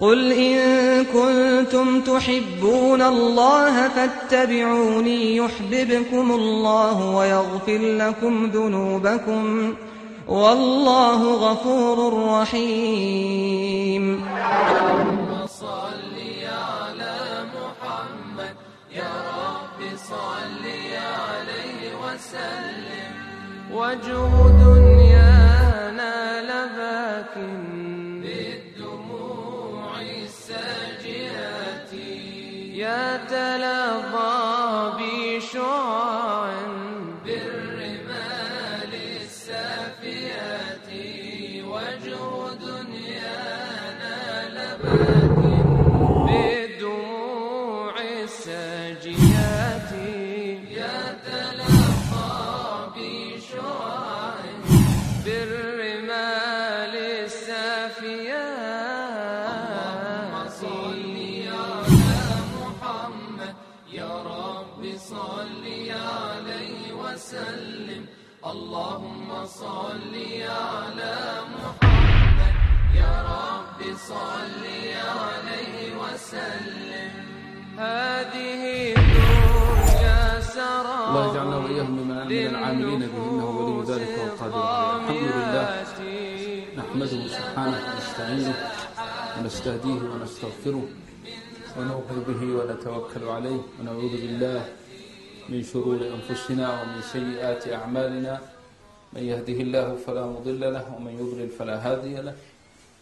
قل إن كنتم تحبون الله فاتبعوني يحببكم الله ويغفر لكم ذنوبكم والله غفور رحيم رب صل عليه وجه دنيانا لباكن يا الله يجعلنا وإياهم من العاملين به ولي ذلك والقادر الحمد لله نحمده سبحانه ونستعينه ونستهديه ونستغفره ونوقي به ونتوكل عليه ونعوذ بالله من شرور أنفسنا ومن سيئات أعمالنا من يهده الله فلا مضل له ومن يضلل فلا هادي له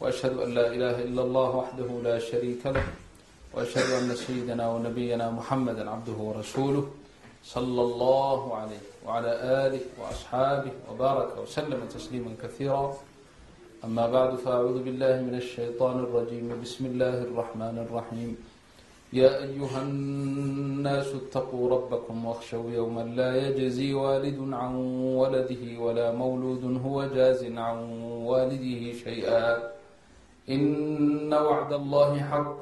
وأشهد أن لا إله إلا الله وحده لا شريك له وأشهد أن سيدنا ونبينا محمدا عبده ورسوله صلى الله عليه وعلى آله وأصحابه وبارك وسلم تسليما كثيرا أما بعد فأعوذ بالله من الشيطان الرجيم بسم الله الرحمن الرحيم يا أيها الناس اتقوا ربكم واخشوا يوما لا يجزي والد عن ولده ولا مولود هو جاز عن والده شيئا إن وعد الله حق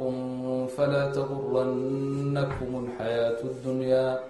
فلا تغرنكم الحياة الدنيا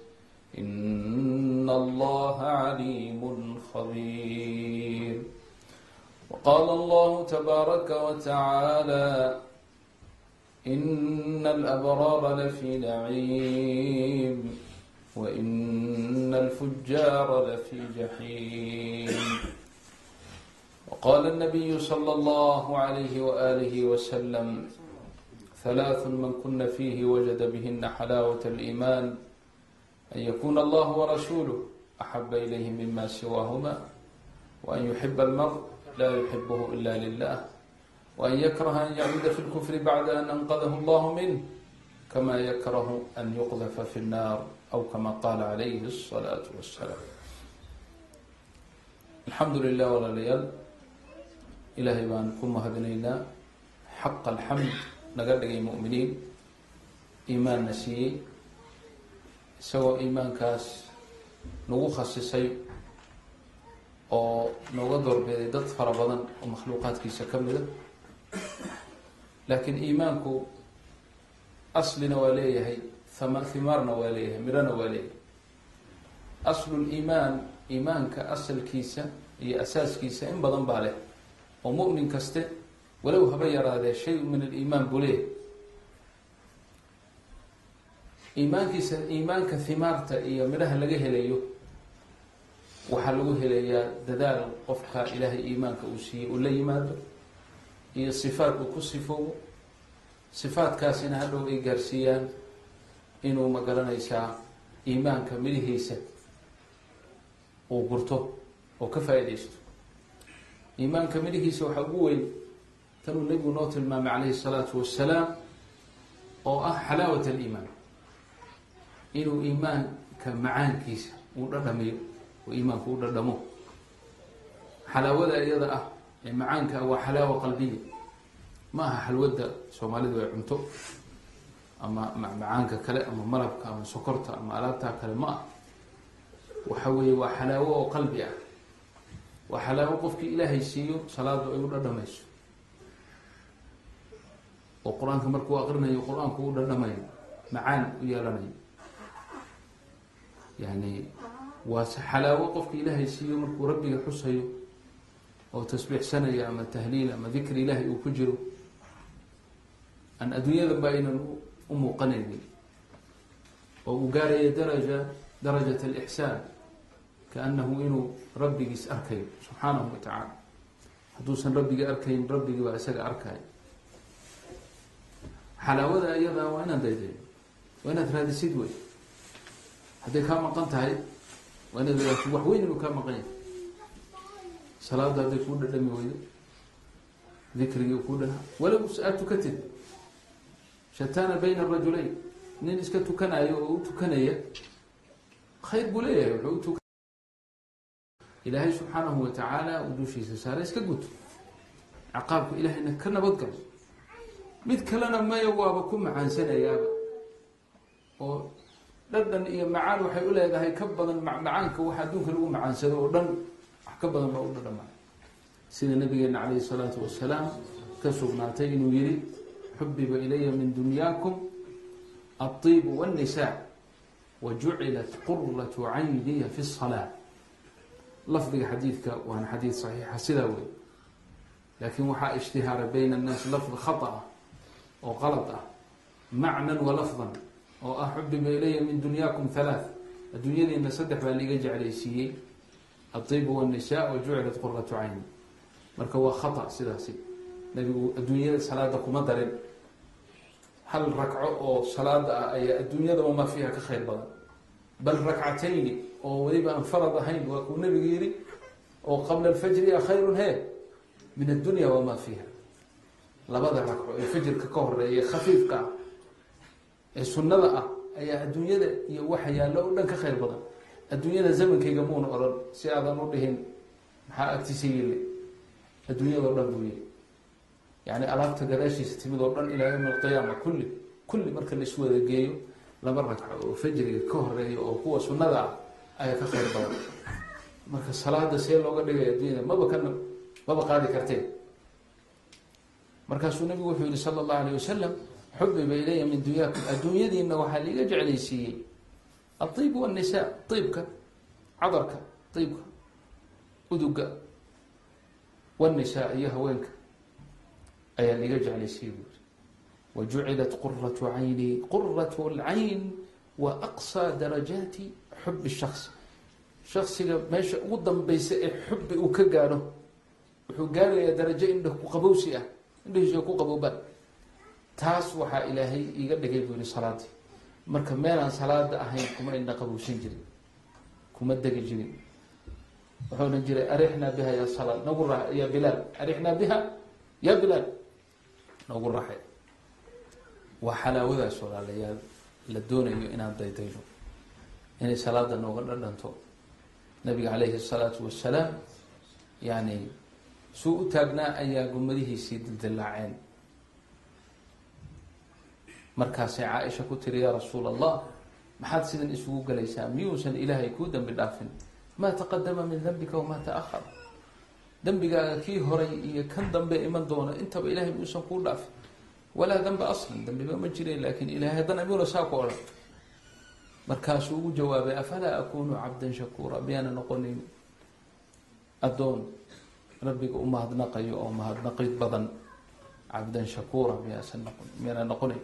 إن الله عليم خبير وقال الله تبارك وتعالى إن الأبرار لفي نعيم وإن الفجار لفي جحيم وقال النبي صلى الله عليه وآله وسلم ثلاث من كن فيه وجد بهن حلاوة الإيمان أن يكون الله ورسوله أحب إليه مما سواهما وأن يحب المرء لا يحبه إلا لله وأن يكره أن يعود في الكفر بعد أن أنقذه الله منه كما يكره أن يقذف في النار أو كما قال عليه الصلاة والسلام الحمد لله walaalayaal ilaahay baan ku mahadinaynaa xaq alxamd naga dhigay mu'miniin iimaanna siiyey isagoo iimaankaas nagu khasisay oo nooga doorbiday dad fara badan oo makhluuqaadkiisa ka mida. Laakiin iimaanku aslina waa leeyahay himaarna waa leeyahay midhona waa leeyahay. Asluliimaan iimaanka asalkiisa iyo asaaskiisa in badan baa leh. Oo mu'min kaste walow haba yaraadee shay min aliimaan buu leeyahay iimaankiisa iimaanka himaarta iyo midhaha laga helayo waxaa lagu helayaa dadaal qofka ilaahay iimaanka uu siiyey uu la yimaado iyo sifaat uu ku sifoobo sifaatkaasina hadhow ay gaarsiiyaan inuu ma garanaysaa iimaanka midhihiisa uu gurto oo ka faa-idaysto iimaanka midhihiisa waxaa ugu weyn tanuu nebigu noo tilmaamay calayhi salaatu wassalaam oo ah xalaawat aliimaan inuu iimaanka macaankiisa uu dhadhamiyo oo iimaanku u dhadhamo. Xalaawada iyada ah ee macaanka waa xalaawa qalbiya ma aha xalwada soomaalidu ay cunto ama macmacaanka kale ama malabka ama sokorta ama alaabtaa kale ma ah waxa weeye waa xalaawo oo qalbi ah. Waa xalaawo qofkii ilaahay siiyo salaadu ay u dhadhamayso. Oo qur'aanka markuu aqrinayo qur'aanku u dhadhamayo macaan u yeelanayo yani waa xalaawo qofka ilaahay siiyo markuu rabbiga xusayo oo tasbiixsanayo ama tahliil ama dikri ilaahay uu ku jiro aan adduunyada ba aynan u muuqanaynin oo uu gaarayo daraja darajat alixsaan kaanahu inuu rabbigiis arkayo subxaanahu wa tacaala. Hadduusan rabbigii arkayn rabbigii baa isaga arkayo xalaawada iyadaa waa inaad daydayo waa inaad raadisid wey hadday kaa maqan tahay waa wax weyn inuu kaa maqan yahay. Salaada hadday kuu dhadhami weydo dikrigii kuu dha walow aad tukatid. Shataana bayna arajulayn nin iska tukanayo oo u tukanaya khayr buu leeyahay wuxuu ilaahay subxaanahu watacaala uu dushiisa saare iska guto. Ciqaabku ilaahayna ka nabadgalo mid kalena maya waaba ku macaansanayaaba oo dhadhan iyo macaan waxay u leedahay ka badan macmacaanka waxa adduunka lagu macaansado oo dhan wax ka badan baa u dhadhama sida nabigeena calayhi salaatu wasalaam ka sugnaatay inuu yihi xubiba ilaya min dunyaakum alطibu wاnnisaa wajucilat quratu cayniya fi الsalaa lafdiga xadiidka waana xadiid saxiixa sidaa wey laakiin waxaa ishtihaara bayna الnaas lafd khaطأa oo qalad ah macnan wa lafdan oo ah xubiba ilaya min dunyaakum halaath adduunyadiina saddex baa liiga jeclaysiiyey. Adibu wannisa wa quratu cayni marka waa khata sidaasi. Nabigu adduunyada salaada kuma darin. Hal ragco oo salaada ah ayaa adduunyada wamaa fiiha ka khayr badan. Bal rakcatayni oo weliba aan farad ahayn waa kuu nabigu yiri oo qabla alfajri a khayrun he min addunya wamaa fiiha. Labada ragco ee fajirka ka horreeya khafiifka ah ee sunnada ah ayaa adduunyada iyo waxa yaallo o dhan ka khayr badan. Adduunyada zamankayga muuna odhan si aadan u dhihin maxaa agtiisa yili adduunyadao dhan buu yiri yani alaabta gadaashiisa timid oo dhan ilaa yawm alqiyaama kulli kulli marka la iswada geeyo laba ragco oo fajriga ka horreeya oo kuwa sunnada ah ayaa ka khayr badan. Marka salaada see looga dhigay adduunyada maba kana maba qaadi karteen markaasuu nabigu wuxuu yihi sala allahu alayh wasalam xubiba ilaya min dunyaakum. Adduunyadiina waxaa liiga jeclaysiiyey aiib wanisaa iibka cadarka iibka uduga wanisaa iyo haweenka ayaa liiga jeclaysiiyey buuri wajucilat quratu cayni quratu lcayn wa aqsaa darajaati xubi shaks shaksiga meesha ugu danbeysa ee xubi uu ka gaadho wuxuu gaarayaa darajo indha ku qabowsi ah indhahiisa ku qaboobaan taas waxaa ilaahay iiga dhigay buu yihi salaadii. Marka meelaan salaada ahayn kuma indha qabowsan jirin kuma degi jirin. Wuxuu odhan jiray arixnaa biha ya salaad nagu ra ya bilaal arixnaa biha ya bilaal nagu raxay waa xalaawadaas walaalayaal la doonayo inaan daydayno inay salaada nooga dhadhanto. Nabiga calayhi الsalaatu wasalaam yani suu u taagnaa ayaa gumadihiisii dildilaaceen markaasay caaisha ku tiri yaa rasuul allah maxaad sidan isugu galaysaa? Miyuusan ilaahay kuu dembi dhaafin? Maa taqadama min dembika wamaa taahar dembigaaga kii horay iyo kan dambe iman doona intaba ilahay miyuusan kuu dhaafin. Walaa danba aslan dambiba ma jireen laakin ilahay haddana miyuna saa ku odhan? Markaasuu ugu jawaabay afalaa akunu cabdan shakuura? Miyaana noqonin addoon rabbiga u mahadnaqayo oo mahadnaqid badan? Cabdan shakuura miyaasan noqon miyaana noqonayn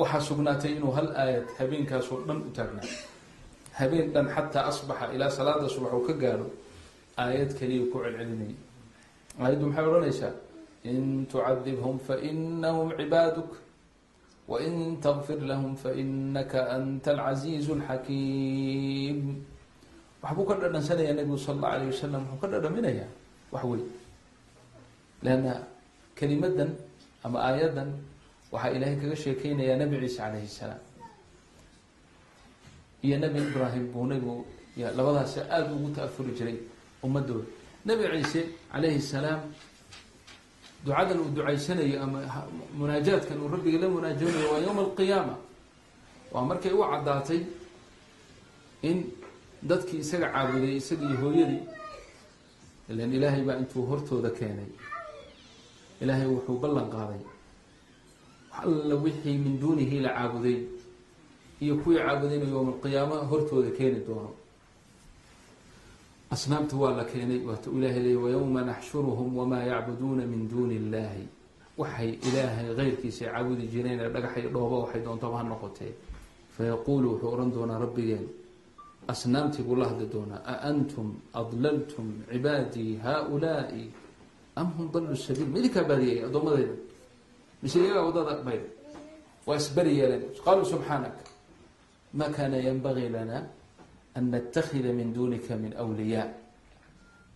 waxaa sugnaatay inuu hal aayad habeenkaasoo dhan u taagnaa habeen dhan xataa asbaxa ilaa salaada subax uu ka gaaro aayad kaliya ku celcelinaya aayaddu maxay odhanaysaa? In tucadibhum fainahum cibaaduk wain takfir lahum fainaka anta alcasiizu alxakiim waxbuu ka dhadhansanayaa nebigu sal allahu alayh wasalam wuxuu ka dhadhaminayaa wax wey leanna kelimadan ama aayadan waxaa ilaahay kaga sheekeynayaa nabi ciise calayhi salaam. Iyo nabi ibraahim buu nabigu labadaas aada ugu ta-afuri jiray ummaddooda. Nabi ciise calayhi salaam ducadan uu ducaysanayo ama munaajaadkan uu rabbiga la munaajoonayo waa yowma alqiyaama. Waa markay u caddaatay in dadkii isaga caabuday isagii hooyadii ilan ilaahay baa intuu hortooda keenay. Ilaahay wuxuu ballan qaaday alla wixii min duunihi la caabuday iyo kuwii caabudayna yowma alqiyaama hortooda keeni doono. Asnaamta waa la keenay waata ilahay leey wayowma naxshuruhum wamaa yacbuduuna min duuni illahi waxay ilaahay keyrkiisa caabudi jireen ee dhagax iyo dhooba waxay doontaba ha noqotee. Fayaquulu wuxuu ohan doonaa rabbigeen asnaamtii buu la hadli doonaa a antum adlaltum cibaadii haaulaai am hum dallu sabiil? Ma idinkaa baadiyay addoommadayda mise iyagaa waddada bay. Waa isberi yeeleen. Qaaluu subxaanak. Ma kaana yanbagii lana an natakida min duunika min wliyaa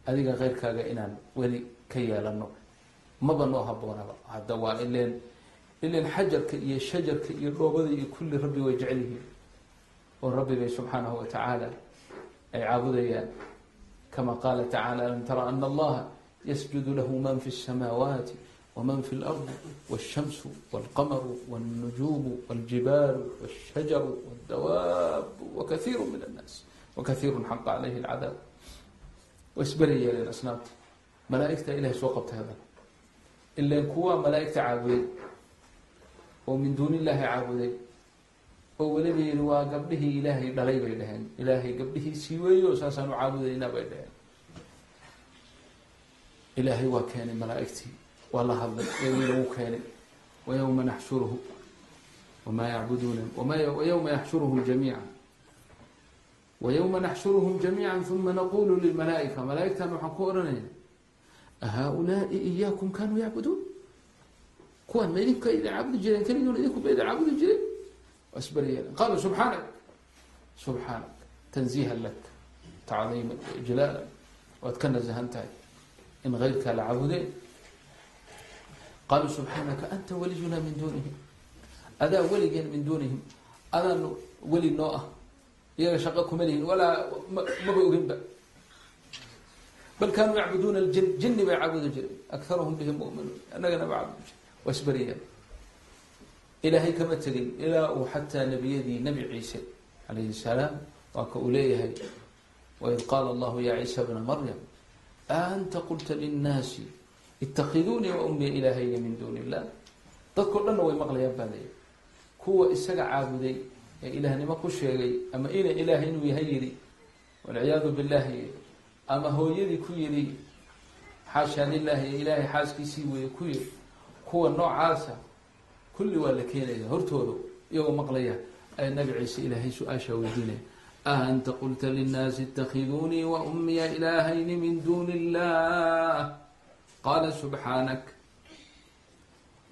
adiga keyrkaaga inaan weli ka yeelano maba noo haboonaba hadda waa ileen ileen xajarka iyo shajarka iyo dhoobada iyo kulli rabbi way jecel yihiin. Oo rabbi bay subxaanahu watacaala ay caabudayaan. Kama qaala tacaala alam tara ana allaha yasjudu lahu man fi الsamaawaati wman fi اlardi wالshamsu wاlqamaru wاlnujuumu wاljibaalu wاshajaru wاdawaabu wakaiiru min annaas wakaiiru xaqa calayhi اlcadaab way isberi yeeleen asnaabta malaaigta ilahay soo qabtay haddana ilan kuwa malaaigta caabuday oo min duuni illaahi caabuday oo weliba yidhi waa gabdhihii ilaahay dhalay bay dhaheen ilaahay gabdhihiisii weeyo saasaan u caabudaynaa bay dhaheen ilaahay waa keenay malaaigtii waa la hadlay iyagii lagu keenay wayowma naxshuruhu wamaa yacbuduuna wayowma yaxshuruhum jamiica wayowma naxshuruhum jamiica uma naqulu lilmalaaika. Malaaigtan waxaan ku odhanayna ahaa-ulaai iyaakum kanuu yacbuduun? Kuwan ma idinka idin caabudi jireen? Keligoon idinku ba idin caabudi jireen? Waa isberi yeelen qaaluu subxaanak subxaanak tanziihan lak tacdiiman ijlaalan waad ka nasahan tahay. In keyrkaa la caabudeen qaaluu subxaanaka anta waliyunaa min duunihim adaa weligeen min duunihim adaanu weli noo ah iyaga shaqo kuma lihin walaa maba oginba bal kaanuu yacbuduuna ljin jini bay caabudi jireen akaruhum bihim muminuun annagana ba caabudi jire waa ilaahay kama tegin ilaa uu xataa nebiyadii nebi ciise calayhi salaam waa ka uu leeyahay waid qaala allahu ya ciisa bna maryam aanta qulta linnaasi itakhiduunii wa ummiya ilaahayya min duuni illah dadkao dhanna way maqlayaan baa leeyahy kuwa isaga caabuday ee ilaahnimo ku sheegay ama ina ilaahay inuu yahay yidhi walciyaadu billahi ama hooyadii ku yidhi xaashaa lilahi ee ilaahay xaaskiisii weeye ku yidhi kuwa noocaasa kulli waa la keenaya hortooda iyagoo maqlaya ay nabi ciise ilaahay su'aashaa weydiinaya aanta qulta linnaasi itakhiduunii wa ummiya ilaahayni min duuni illah qaala subxaanak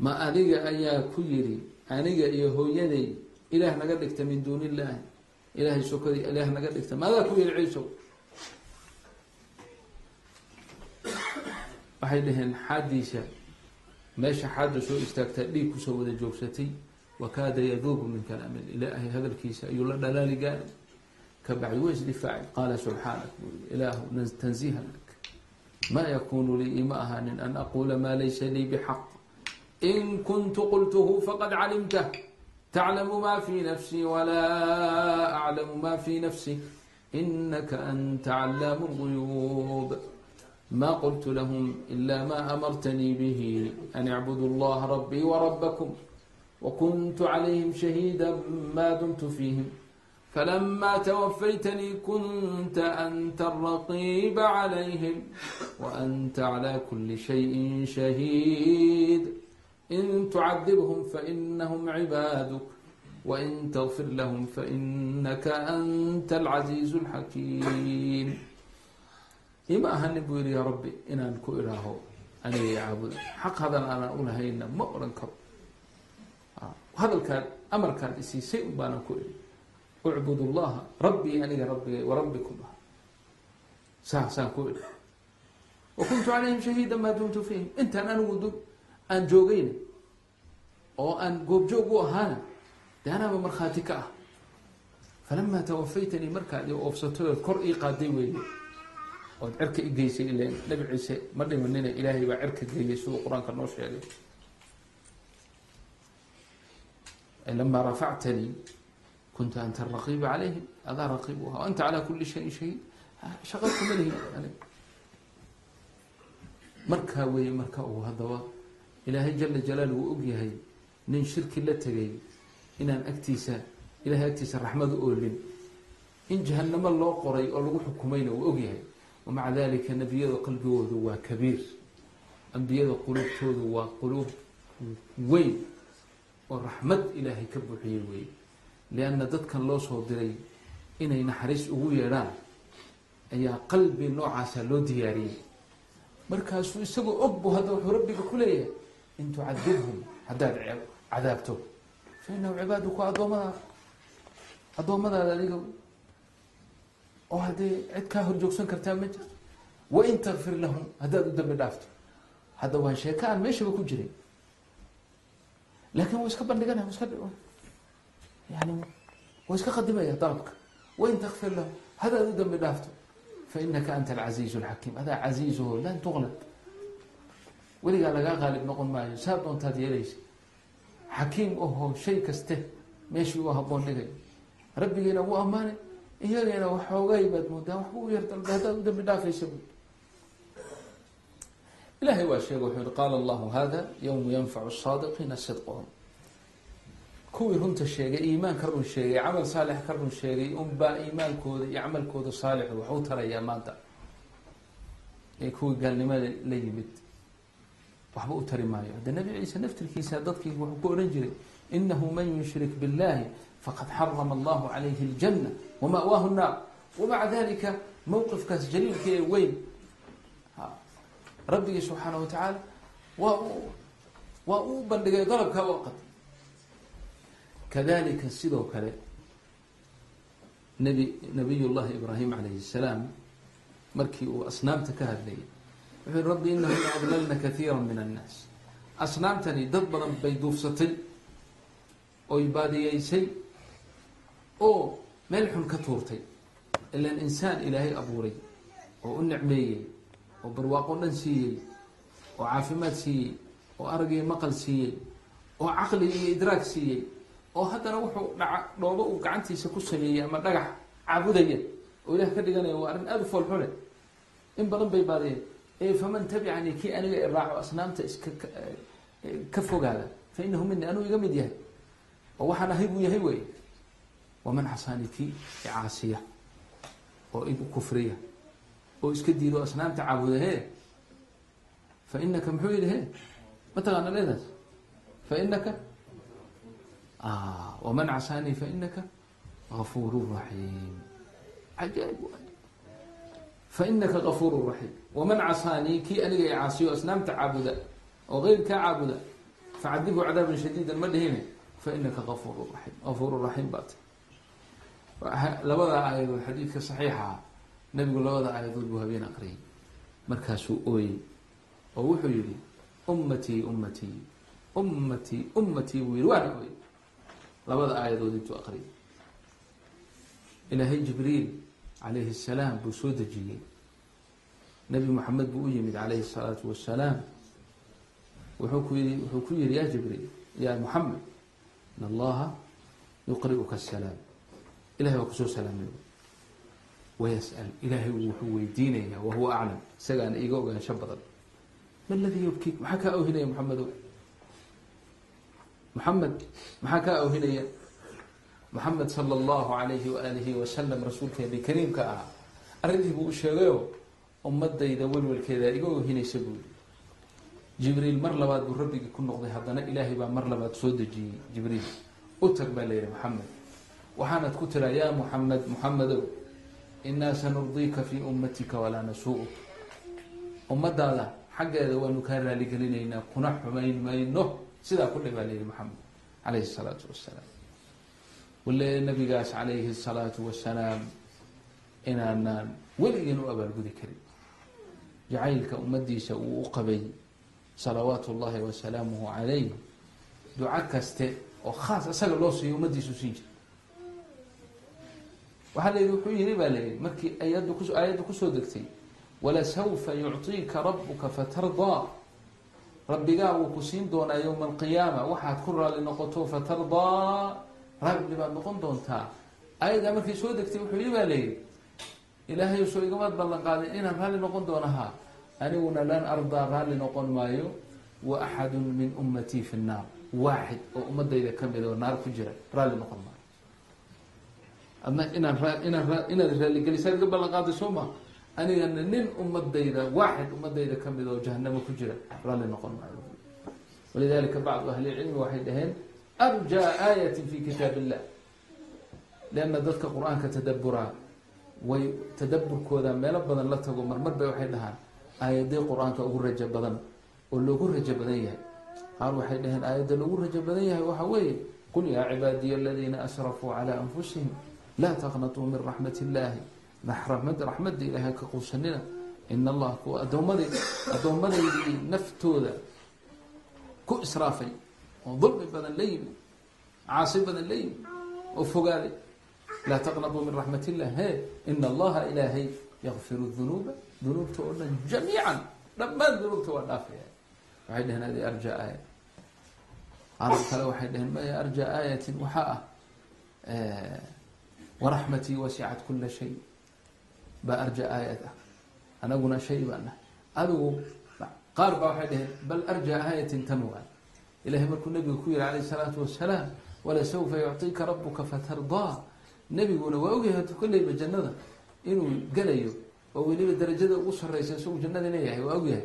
ma aniga ayaa ku yidhi aniga iyo hooyaday ilaah naga dhigta min duuni illaahi ilaahay sokadii ilaah naga dhigta. Maadaa ku yidhi ciisow waxay dhaheen xaadiisa meesha xaadda soo istaagtaa dhiig ku soo wada joogsatay wakaada yaduubu min kalaami ilaahay hadalkiisa ayuu la dhalaali gaari ka bacdi wa isdifaacay qaala subxaanak buu yii ilaahu tanziihan lak ma yakunu lii ima ahaanin an aquula maa laysa lii bxaq in kuntu qultuhu faqad calimtah taclamu ma fi nafsii walaa aclamu ma fi nafsik inaka anta callaamu اlguyuub ma qultu lahm ila ma amartanii bih an icbudu اllaha rabbii wrabakm wkuntu calayhim shahiida ma dumtu fiihim فلما توفيتني كنت أنت الرقيب عليهم وأنت على كل شيء شهيد. إن تعذبهم فإنهم عبادك وإن تغفر لهم فإنك أنت العزيز الحكيم. ima ahanin buu yihi yaa rabbi inaan ku idhaaho aniga caabud xaq hadan aanan ulahayna ma odhan karo hadalkaad amarkaad isiisay unbaanan ku idhi ucbud llaha rabbii aniga rabbigay warabbikum ah saasaan ku idhi wa kuntu calayhim shahiida maa dumtu fiihim intaan anigu aan joogayna oo aan goobjoog u ahaana de anaaba markhaati ka ah. Falamaa tawafaytanii markaad i oofsatood kor ii qaaday weeye. Ood cirka i geysay ilen nabi ciise ma dhimanina ilaahay baa cirka geeyay siduu qur'aanka noo sheegay. Lamaa rafactanii kunta anta raqiiba calayhim adaa raqiib u ahaa anta calaa kuli shayin shahiid shaqa kuma lihin markaa weeye marka uu haddaba ilaahay jala jalaal uu ogyahay nin shirki la tegay inaan agtiisa ilahay agtiisa raxmadu oolin in jahanamo loo qoray oo lagu xukumayna uu ogyahay wamaca dalika nebiyada qalbigoodu waa kabiir ambiyada quluubtoodu waa quluub weyn oo raxmad ilaahay ka buuxiyey weeye lianna dadkan loo soo diray inay naxariis ugu yeedhaan ayaa qalbi noocaasa loo diyaariyey markaasuu isagoo og bu hadda wuxuu rabbiga ku leeyahay in tucadibhum haddaad cadaabto fa inahu cibaaduku addoommadaada addoommadaada adiga oo haddee cid kaa horjoogsan kartaa ma jirto wain takfir lahum haddaad u dambi dhaafto hadda waa sheeko aan meeshaba ku jiray laakin wa iska bandhiganaya iska yani waa iska qadimaya dalabka wain takfir lahum haddaad u dambi dhaafto fainaka anta alcasiizu alxakiim adaa casiizaho lan tuqlab weligaa lagaa qaalib noqon maayo saa doontaad yeelaysa xakiim ahoo shay kaste meeshii u haboon dhigay rabbigiina wuu ammaanay iyageena waxoogay baad moodaa waxba u yar dalba u dambi dhaafaysa bu ilahay waa sheegay wuxuu yihi qaala allahu hada yawmu yanfacu saadiqiina sidqohum kuwii runta sheegay iimaanka run sheegay camal saalix ka run sheegay unbaa iimaankooda iyo camalkooda saalixu wax u tarayaa maanta. Ee kuwii gaalnimada la yimid. Waxba u tari maayo. Hadda nabi ciise naftirkiisa dadkii wuxuu ku odhan jiray inahu man yushrik biاllahi faqad xarama allahu calayhi اljanna wama'waahu nnaar wamaca dalika mowqifkaas jaliilka ee weyn. Rabbigii subxaana wa tacaala waa u waa uu bandhigay dalabkaa u qatay kadalika sidoo kale nabi nabiy llahi ibraahim calayhi salaam markii uu asnaamta ka hadlayay wuxuu yihi rabbi inahuna adlalna kaiira min annaas. Asnaamtani dad badan bay duufsatay oy baadiyeysay oo meel xun ka tuurtay ilan insaan ilaahay abuuray oo u nicmeeyey oo barwaaqo dhan siiyey oo caafimaad siiyey oo arag iyo maqal siiyey oo caqli iyo idraag siiyey oo haddana wuxuu dhaca dhoobo uu gacantiisa ku sameeyey ama dhagax caabudaya oo ilaah ka dhiganaya waa arrin aada u foolxune in badan bay baadiyeen ee faman tabicanii kii aniga iraaco asnaamta iska ka fogaada fa inahu anuu iga mid yahay. Oo waxaan ahay buu yahay wey waman casaani kii icaasiya oo igu kufriya oo iska diido asnaamta caabuda he fa inaka muxuu yihi he mataqaana leedaas? Fa waman casaanii fa inaka gafuuru raxiim cajaaib fa inaka gafuuru raxiim waman casaanii kii aniga i caasiyo asnaamta caabuda oo keyrkaa caabuda facadibhu cadaaban shadiidan ma dhihine fa inaka gafuuru raxiim gafuuru raxiim baa ti labada aayadood xadiidka saxiixa nabigu labada aayadood buu habeen aqriyay markaasuu ooyey oo wuxuu yihi ummatii ummatii ummatii ummatii labada aayadood intuu aqriyay ilaahay jibriil calayhi salaam buu soo dejiyey. Nabi moxamed buu u yimid calayhi salaatu wasalaam wuxuu ku yii wuxuu ku yihi ya jibriil ya moxamed in allaha yuqri'uka asalaam ilahay waa ku soo salaamay. Wayas'al ilaahay wuxuu weydiinayaa wahuwa aclam isagaana iiga ogaansho badan. Ma ladii yubkiik maxaa kaa awhinaya moxamedow moxamed maxaa kaa awhinaya? Moxamed sala allahu alayhi waalihi wasalam rasuulkeeni kariimka ahaa arrintii buu u sheegayo ummadayda welwelkeeda iga ohinaysa buu yihi jibriil mar labaad buu rabbigii ku noqday haddana ilaahay baa mar labaad soo dejiyey jibriil. U tag baa layihi moxamed waxaanad ku tiraa yaa muxamed muxamedow inaa sanurdiika fii ummatika walaa nasuu'uk. Ummadaada xaggeeda waanu kaa raaligelinaynaa kuna xumayn mayno sidaa ku dhibaa layihi moxamed calayhi salaatu wasalaam wale nabigaas calayhi salaatu wasalaam inaanaan weligeen u abaalgudi karin. Jacaylka ummadiisa uu u qabay salawaatu llahi wasalaamuhu calayh duco kaste oo khaas isaga loo siiyo ummadiisu siin jira waxaa la yihi wuxuu yihi baa la yihi markii ayaddu ku aayadda ku soo degtay walasawfa yucطiika rabuka fatardaa rabbigaa wuu ku siin doonaa yowma alqiyaama waxaad ku raalli noqoto fatardaa. Raalli baad noqon doontaa. Ayadaa markay soo degtay wuxuu yii baa layidhi ilaahay soo igamaad ballan qaadin inaan raalli noqon doonahaa. Aniguna lan ardaa raalli noqon maayo wa axadu min ummatii fi nnaar. Waaxid oo ummadayda ka mid oo naar ku jira raalli noqon maayo. Adna inaan inaan inaad raalligelisaa iga ballan qaaday soo ma anigana nin ummadayda waaxid ummadayda ka mid oo jahanamo ku jira raalli noqon maayo. Walidalika bacdu ahli lcilmi waxay dhaheen arjaa aayatin fi kitaab illah lianna dadka qur'aanka tadaburaa way tadaburkooda meelo badan la tago marmar bay waxay dhahaan aayadee qur'aanka ugu rajo badan oo loogu rajo badan yahay. Qaar waxay dhaheen aayadda loogu rajo badan yahay waxa weeye qul yaa cibaadiya aladiina asrafuu calaa anfusihim laa taqnatuu min raxmat illaahi raxmad raxmadda ilaahay ka quusanina in allah kuwa adoommaday addoomadaydii naftooda ku israafay oo dulmi badan la yimi caasi badan la yimi oo fogaaday laa taqnatuu min raxmat illah he ina allaha ilaahay yakfiru dunuuba dunuubta oo dhan jamiican dhammaan dunuubta waa dhaafaya waxay dhaheen adi arja aaya qaar kale waxay dhaheen maya arja aayatin waxaa ah waraxmatii wasicat kula shay baa arja aayat ah. Anaguna shay baan nahay adigu qaar baa waxay dhaheen bal arja aayatin tanwa ilahay markuu nabiga ku yihi calayh salaatu wasalaam walasawfa yucطiika rabuka fatardaa nebiguna waa ogyahay kolleyba jannada inuu gelayo oo weliba darajada ugu sareysa isagu jannada leeyahay waa ogyahay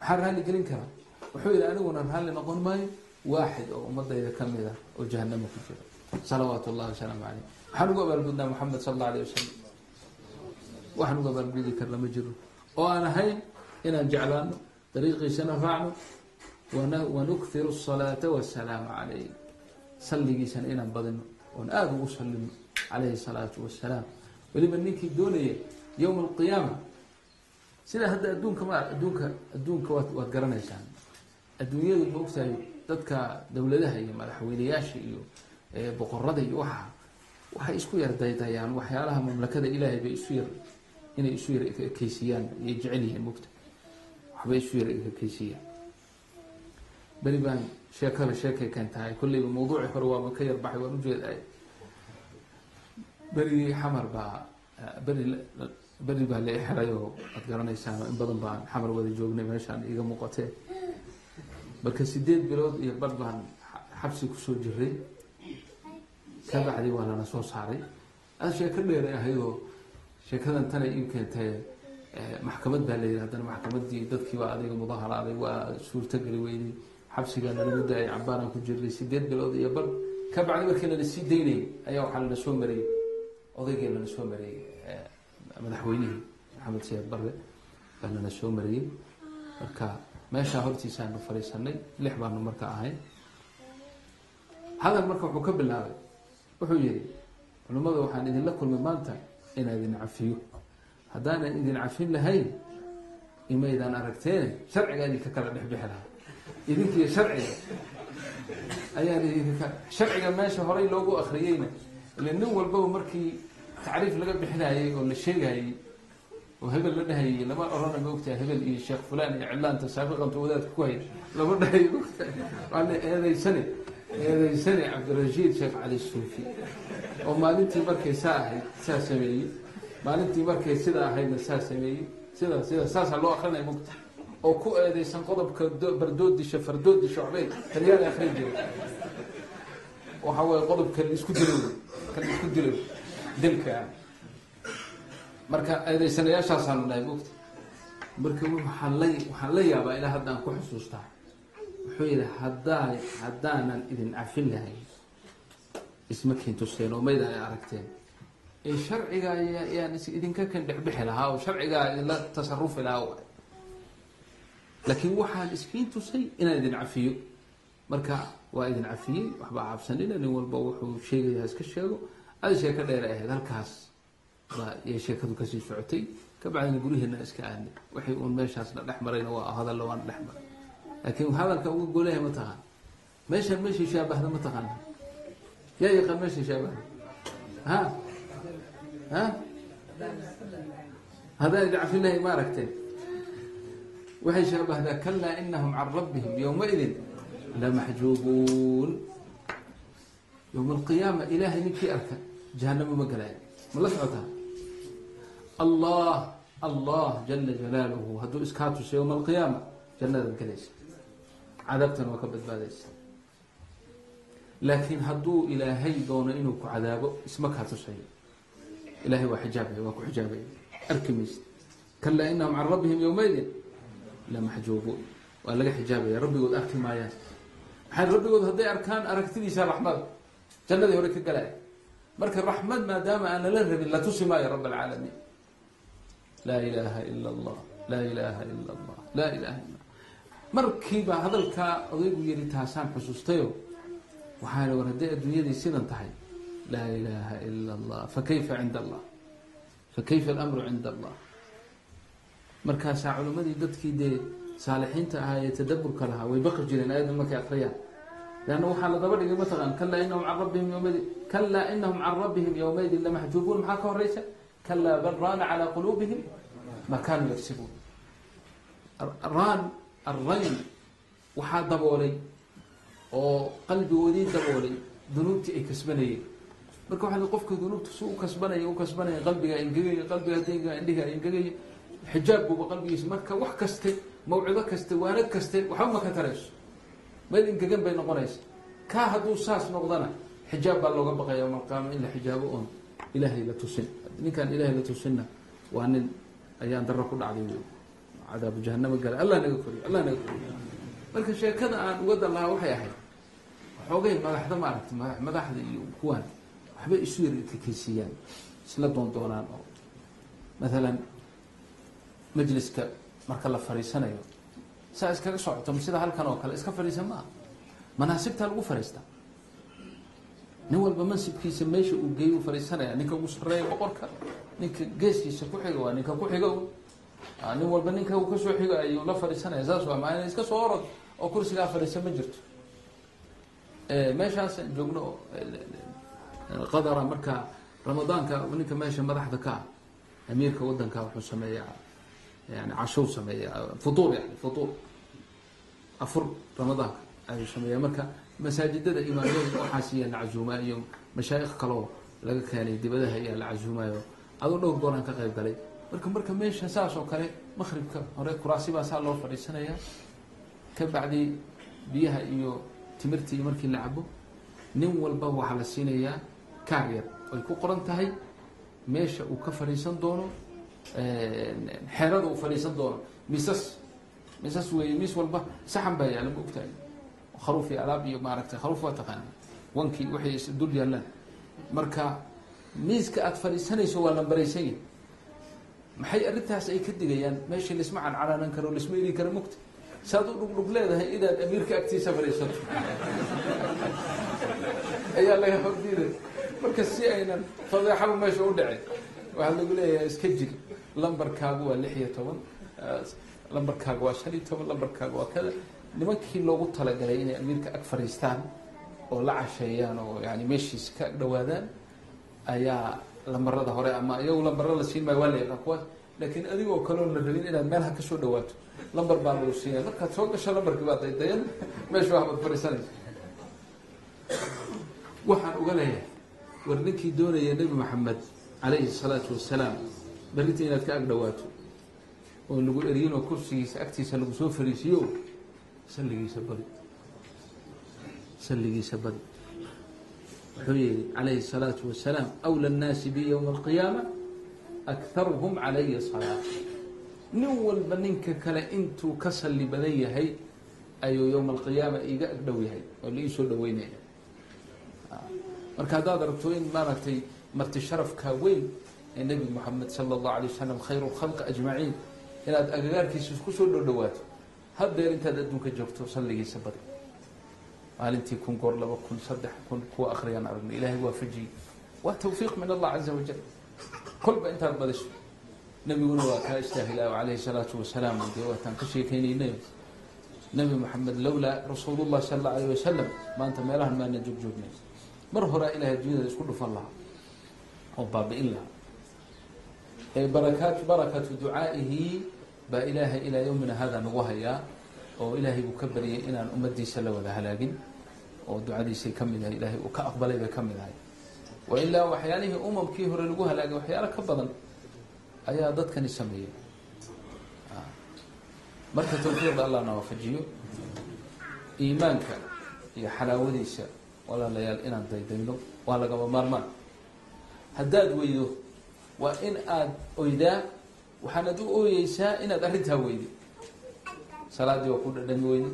maxaa raalli gelin karaa wuxuu yihi aniguna raalli noqon maayo waaxid oo ummadayda ka mid ah oo jahanamo ku jira. Salawaatu llahi wasalaamu caleyh waxaan ugu abaalgudnaa moxamed sal alla alay wasalam waxaan ugu abaalgudi karna ma jiro. Oo aan ahayn inaan jeclaano dariiqiisana raacno wanukhiru asalaata wasalaamu calayh salligiisana inaan badino oon aada ugu sallino calayhi salaatu wasalaam weliba ninkii doonaya yowma alqiyaama sida hadda adduunka ma adduunka adduunka waad waad garanaysaan. Adduunyadu ma ogtahay dadka dowladaha iyo madaxweyneyaasha iyo boqorada iyo waxa waxay isku yar daydayaan waxyaalaha mamlakada ilaahay bay isu yar inay isu yar ekeysiiyaan iyay jecel yihiin mogta waxbay isu yar ekeysiiyaan beri baan sheekada sheekay keentahay kolleyba mawduuci hore waaba ka yar baxay waan ujeedaay berigii xamar baa beri beri baa la xiray oo waad garanaysaan in badan baan xamar wada joognay meeshaan iiga muuqatee marka sideed bilood iyo bar baan xabsi ku soo jiray. Ka bacdi waa lana soo saaray. Aad sheeko dheeray ahaydoo sheekadan tanay ii keentay maxkamad baa la yidhi haddana maxkamadii dadkiibaa adiga mudaharaaday waa suurtogeli weynay xabsigaa nalagu daayay cabaaraan ku jiray sideed bilood iyo bar. Ka markii lana sii daynayay ayaa waxaa lana soo marayay odaygii lana soo marayay madaxweynihii maxamed sayid barre baa lana soo marayay. Marka meeshaa hortiisaanu fadhiisanay lix baanu marka ahayn hadal marka wuxuu ka bilaabay wuxuu yihi culimmada waxaan idinla kulmay maanta inaan idin cafiyo. Haddaanan idin cafin lahayn imaydaan aragteene sharcigaa idinka kala dhexbixi lahaa idinkiiyo sharciga. Ayaan idinka sharciga meesha horay loogu akriyeyna ila nin walbaba markii tacriif laga bixinayay oo la sheegayey oo hebel la dhahayay lama orana maogtaha hebel iyo sheekh fulan iyo cilaanta saabiqanta wadaadka ku hay lama dhahay waa la eedeysane eedeysane cabdirashiid sheekh cali suufi. Oo maalintii markay saa ahayd saa sameeyey. Maalintii markay sidaa ahaydna saa sameeyey. Sida sida saasaa loo akrinaya mogta oo ku eedeysan qodobka bardoodisha fardoodisha waxbay talyaani akrin jira waxa weye qodobka la isku dilo ka la isku dilo dilka. Marka eedeysanayaashaasaanu dhahay mogta marka waxaan la waxaan la yaabaa ilaa haddaan ku xusuustaa wuxuu yihi haddaa haddaanan idin cafin lahayn isma kintusteen oo maydan ay aragteen. Ee sharciga yaan idinka kan dhexbixi lahaa oo sharcigaa idinla tasarufi lahaa. Laakiin waxaan iskiin tusay inaan idin cafiyo. Marka waa idin cafiyey waxbaa cabsanina nin walba wuxuu sheegaya iska sheego. Ada sheeko dheera ahayd halkaas baa yay sheekadu ka sii socotay. Ka bacdina guryaheena iska aadnay. Waxay uun meeshaasna dhex marayna waa hadalla waana dhex maray laakiin hadalka uga golaha ma taqaan meeshaan meeshii shaabahda ma taqaana yaa yaqaan meeshii shaabahda ha ha haddaad dacfilahi ma aragteen waxay shaabahdaa kalaa inahum can rabbihim yowmaidin lamaxjuubuun yowma alqiyaama ilaahay ninkii arka jahanamo ma galaayo ma la socotaa allah allah jala jalaaluhu hadduu iskaa tuso yowma alqiyaama jannadaad galaysa cadaabtana waa ka badbaadaysa. Laakiin hadduu ilaahay doono inuu ku cadaabo isma kaa tusayo ilahay waa xijaabaya waa ku xijaabaya. Arki maysa kalaa inahum can rabbihim yowmaidin lamaxjuubuun waa laga xijaabaya. Rabbigood arki maayaan. Maxay rabbigood hadday arkaan aragtidiisa raxmad. Jannadii hore ka galaya marka raxmad maadaama aan lala rabin la tusi maayo rab alcaalamiin laa ilaaha ila allah. Laa ilaaha ila allah. Laa ilaha illa markiiba hadalkaa odaygu yiri taasaan xusuustayo waxaa war hadday adduunyadii sidan tahay? Laa ilaaha ila allah fakayfa cinda allah fakayfa alamru cinda allah markaasaa culimmadii dadkii dee saalixiinta ahaa ee tadaburka lahaa way baqi jireen ayadan markay akriyaan leanna waxaa la daba dhigay mataqan kalaa inahum can rabbihim yowmaydin kalaa inahum can rabbihim yowmaydin lamaxjuubuun maxaa ka horeysa kalaa bal raana calaa quluubihim ma kaanuu yagsibuun raan arrayn waxaa daboolay oo qalbigoodii daboolay dunuubtii ay kasbanayeen marka waxaa qofka dunuubta su u kasbanaya u kasbanaya qalbiga engegaya qalbiga dayga indhiga engegaya xijaab buuba qalbigiisa marka wax kaste mawcido kaste waanag kaste waxba ma ka tarayso meel ingegan bay noqonaysa kaa hadduu saas noqdana xijaab baa looga baqaya malqaamo in la xijaabo oon ilaahay la tusin ninkaan ilaahay la tusinna waa nin ayaan daro ku dhacday wey cadaabu jahanamo gala. Allah naga koriyo allah naga koriyo. Marka sheekada aan uga dan lahaa waxay ahayd waxoogay madaxda ma aragti mada madaxda iyo kuwaan waxbay isu yar kakeysiiyaan isla doon doonaan oo mathalan majliska marka la fariisanayo saa iskaga socoto sida halkan oo kale iska fadhiisa ma aha. Manaasibtaa lagu fariistaa nin walba mansibkiisa meesha uu geeyu fariisanaya ninka ugu sareeya boqorka ninka geeskiisa ku xiga waa ninka ku xiga nin walba ninka uu ka soo xigo ayuu la fadhiisanaya saas waa maa iska soo orod oo kursigaa fadhiisa ma jirto. Meeshaasaan joogno oo qadara marka ramadaanka ninka meesha madaxda ka ah amiirka wadanka wuxuu sameeyaa yani cashow sameeya futuur yani futuur. Afur ramadaanka ayuu sameeya marka masaajidada imaamyada waxaas iya la cazuumaa iyo mashaayikh kaloo laga keenay dibadaha ayaa la cazuumayo aduu dhowr gooraan ka qayb galay marka marka meesha saas oo kale maqribka hore kuraasi baa saa loo fadhiisanaya. Ka bacdi biyaha iyo timirta iyo markii la cabo nin walba waxaa la siinayaa kaar yar. Ay ku qoran tahay meesha uu ka fadhiisan doono xeerada uu fadhiisan doono. Misas misas weeye miis walba saxan baa yaalla ma ogtahay? Kharuuf iyo alaab iyo maaragtay kharuuf waa taqaana wankii waxay dul yaallaan. Marka miiska aada fadhiisanayso waa lambaraysan yahi maxay arrintaas ay ka digayaan? Meeshii laisma cancanaanan karo laisma eri karo mogta saad u dhugdhug leedahay inaad amiirka agtiisa fadhiisato. Ayaa laga hordiiday marka si aynan fadeexaba meesha u dhicin waxaa lagu leeyahay iska jir lambarkaagu waa lix iyo toban. Lambarkaaga waa shan iyo toban lambarkaaga waa kada. Nimankii loogu talagalay inay amiirka ag fadhiistaan oo la casheeyaan oo yani meeshiisa ka ag dhawaadaan ayaa lambarada hore ama iyagu lambara la siin maayo waa la yaqaan kuwaas. Laakiin adigoo kaloon la rabin inaad meelha ka soo dhawaato lambar baa lagu siinaya markaad soo gasho lambarkii baa daydayan meesha waxbaad fadhiisanaysa waxaan uga leeyahay war ninkii doonaya nebi maxamed calayhi salaatu wasalaam berrinta inaad ka ag dhawaato oo lagu eriyinoo kursigiisa agtiisa lagu soo fariisiyo salligiisa badi salligiisa badi wuxuu yihi calayhi الsalaatu wasalaam awlى الnaasi bi ywma اlqiyaama akharuhum calaya salaa nin walba ninka kale intuu ka salli badan yahay ayuu yowma alqiyaama iga agdhow yahay oo la ii soo dhaweynaya marka haddaad aragto in maaragtay marti sharafka weyn ee nebi moxamed sala اllahu alay wasalam khayr اlkhalq ajmaciin inaad agagaarkiisa kusoo dhodhawaato haddeer intaad adduunka joogto salligiisa badi maalintii kun goor laba kun saddex kun kuwa akriyaan aragna ilahay waafajiyey waa tawfiiq min allah caza wajal kolba intaad badiso nebiguna waa kaa istaahilaa calayhi salaatu wasalaam dee waataan ka sheekeynaynayo nebi moxamed lowlaa rasuulullah sala alayh wasalam maanta meelahan maana joog joognay mar horaa ilahay addunyada isku dhufan lahaa. Oo baabi'in lahaa. Barakaat barakatu ducaa'ihi baa ilaahay ilaa yowmina hada nagu hayaa oo ilaahay buu ka baryay inaan ummadiisa la wada halaagin oo ducadiisay ka mid ahay ilaahay uu ka aqbalay bay ka mid ahay. Wa ilaa waxyaalihii umamkii hore lagu halaagay waxyaalo ka badan ayaa dadkani sameeyey. Marka tawfiiqda allah na waafajiyo iimaanka iyo xalaawadiisa walaalayaal inaan daydayno waa lagaba maarmaan. Haddaad weydo waa in aad oydaa waxaanad u ooyeysaa inaad arrintaa weydi salaadii waa ku dhadhami weydi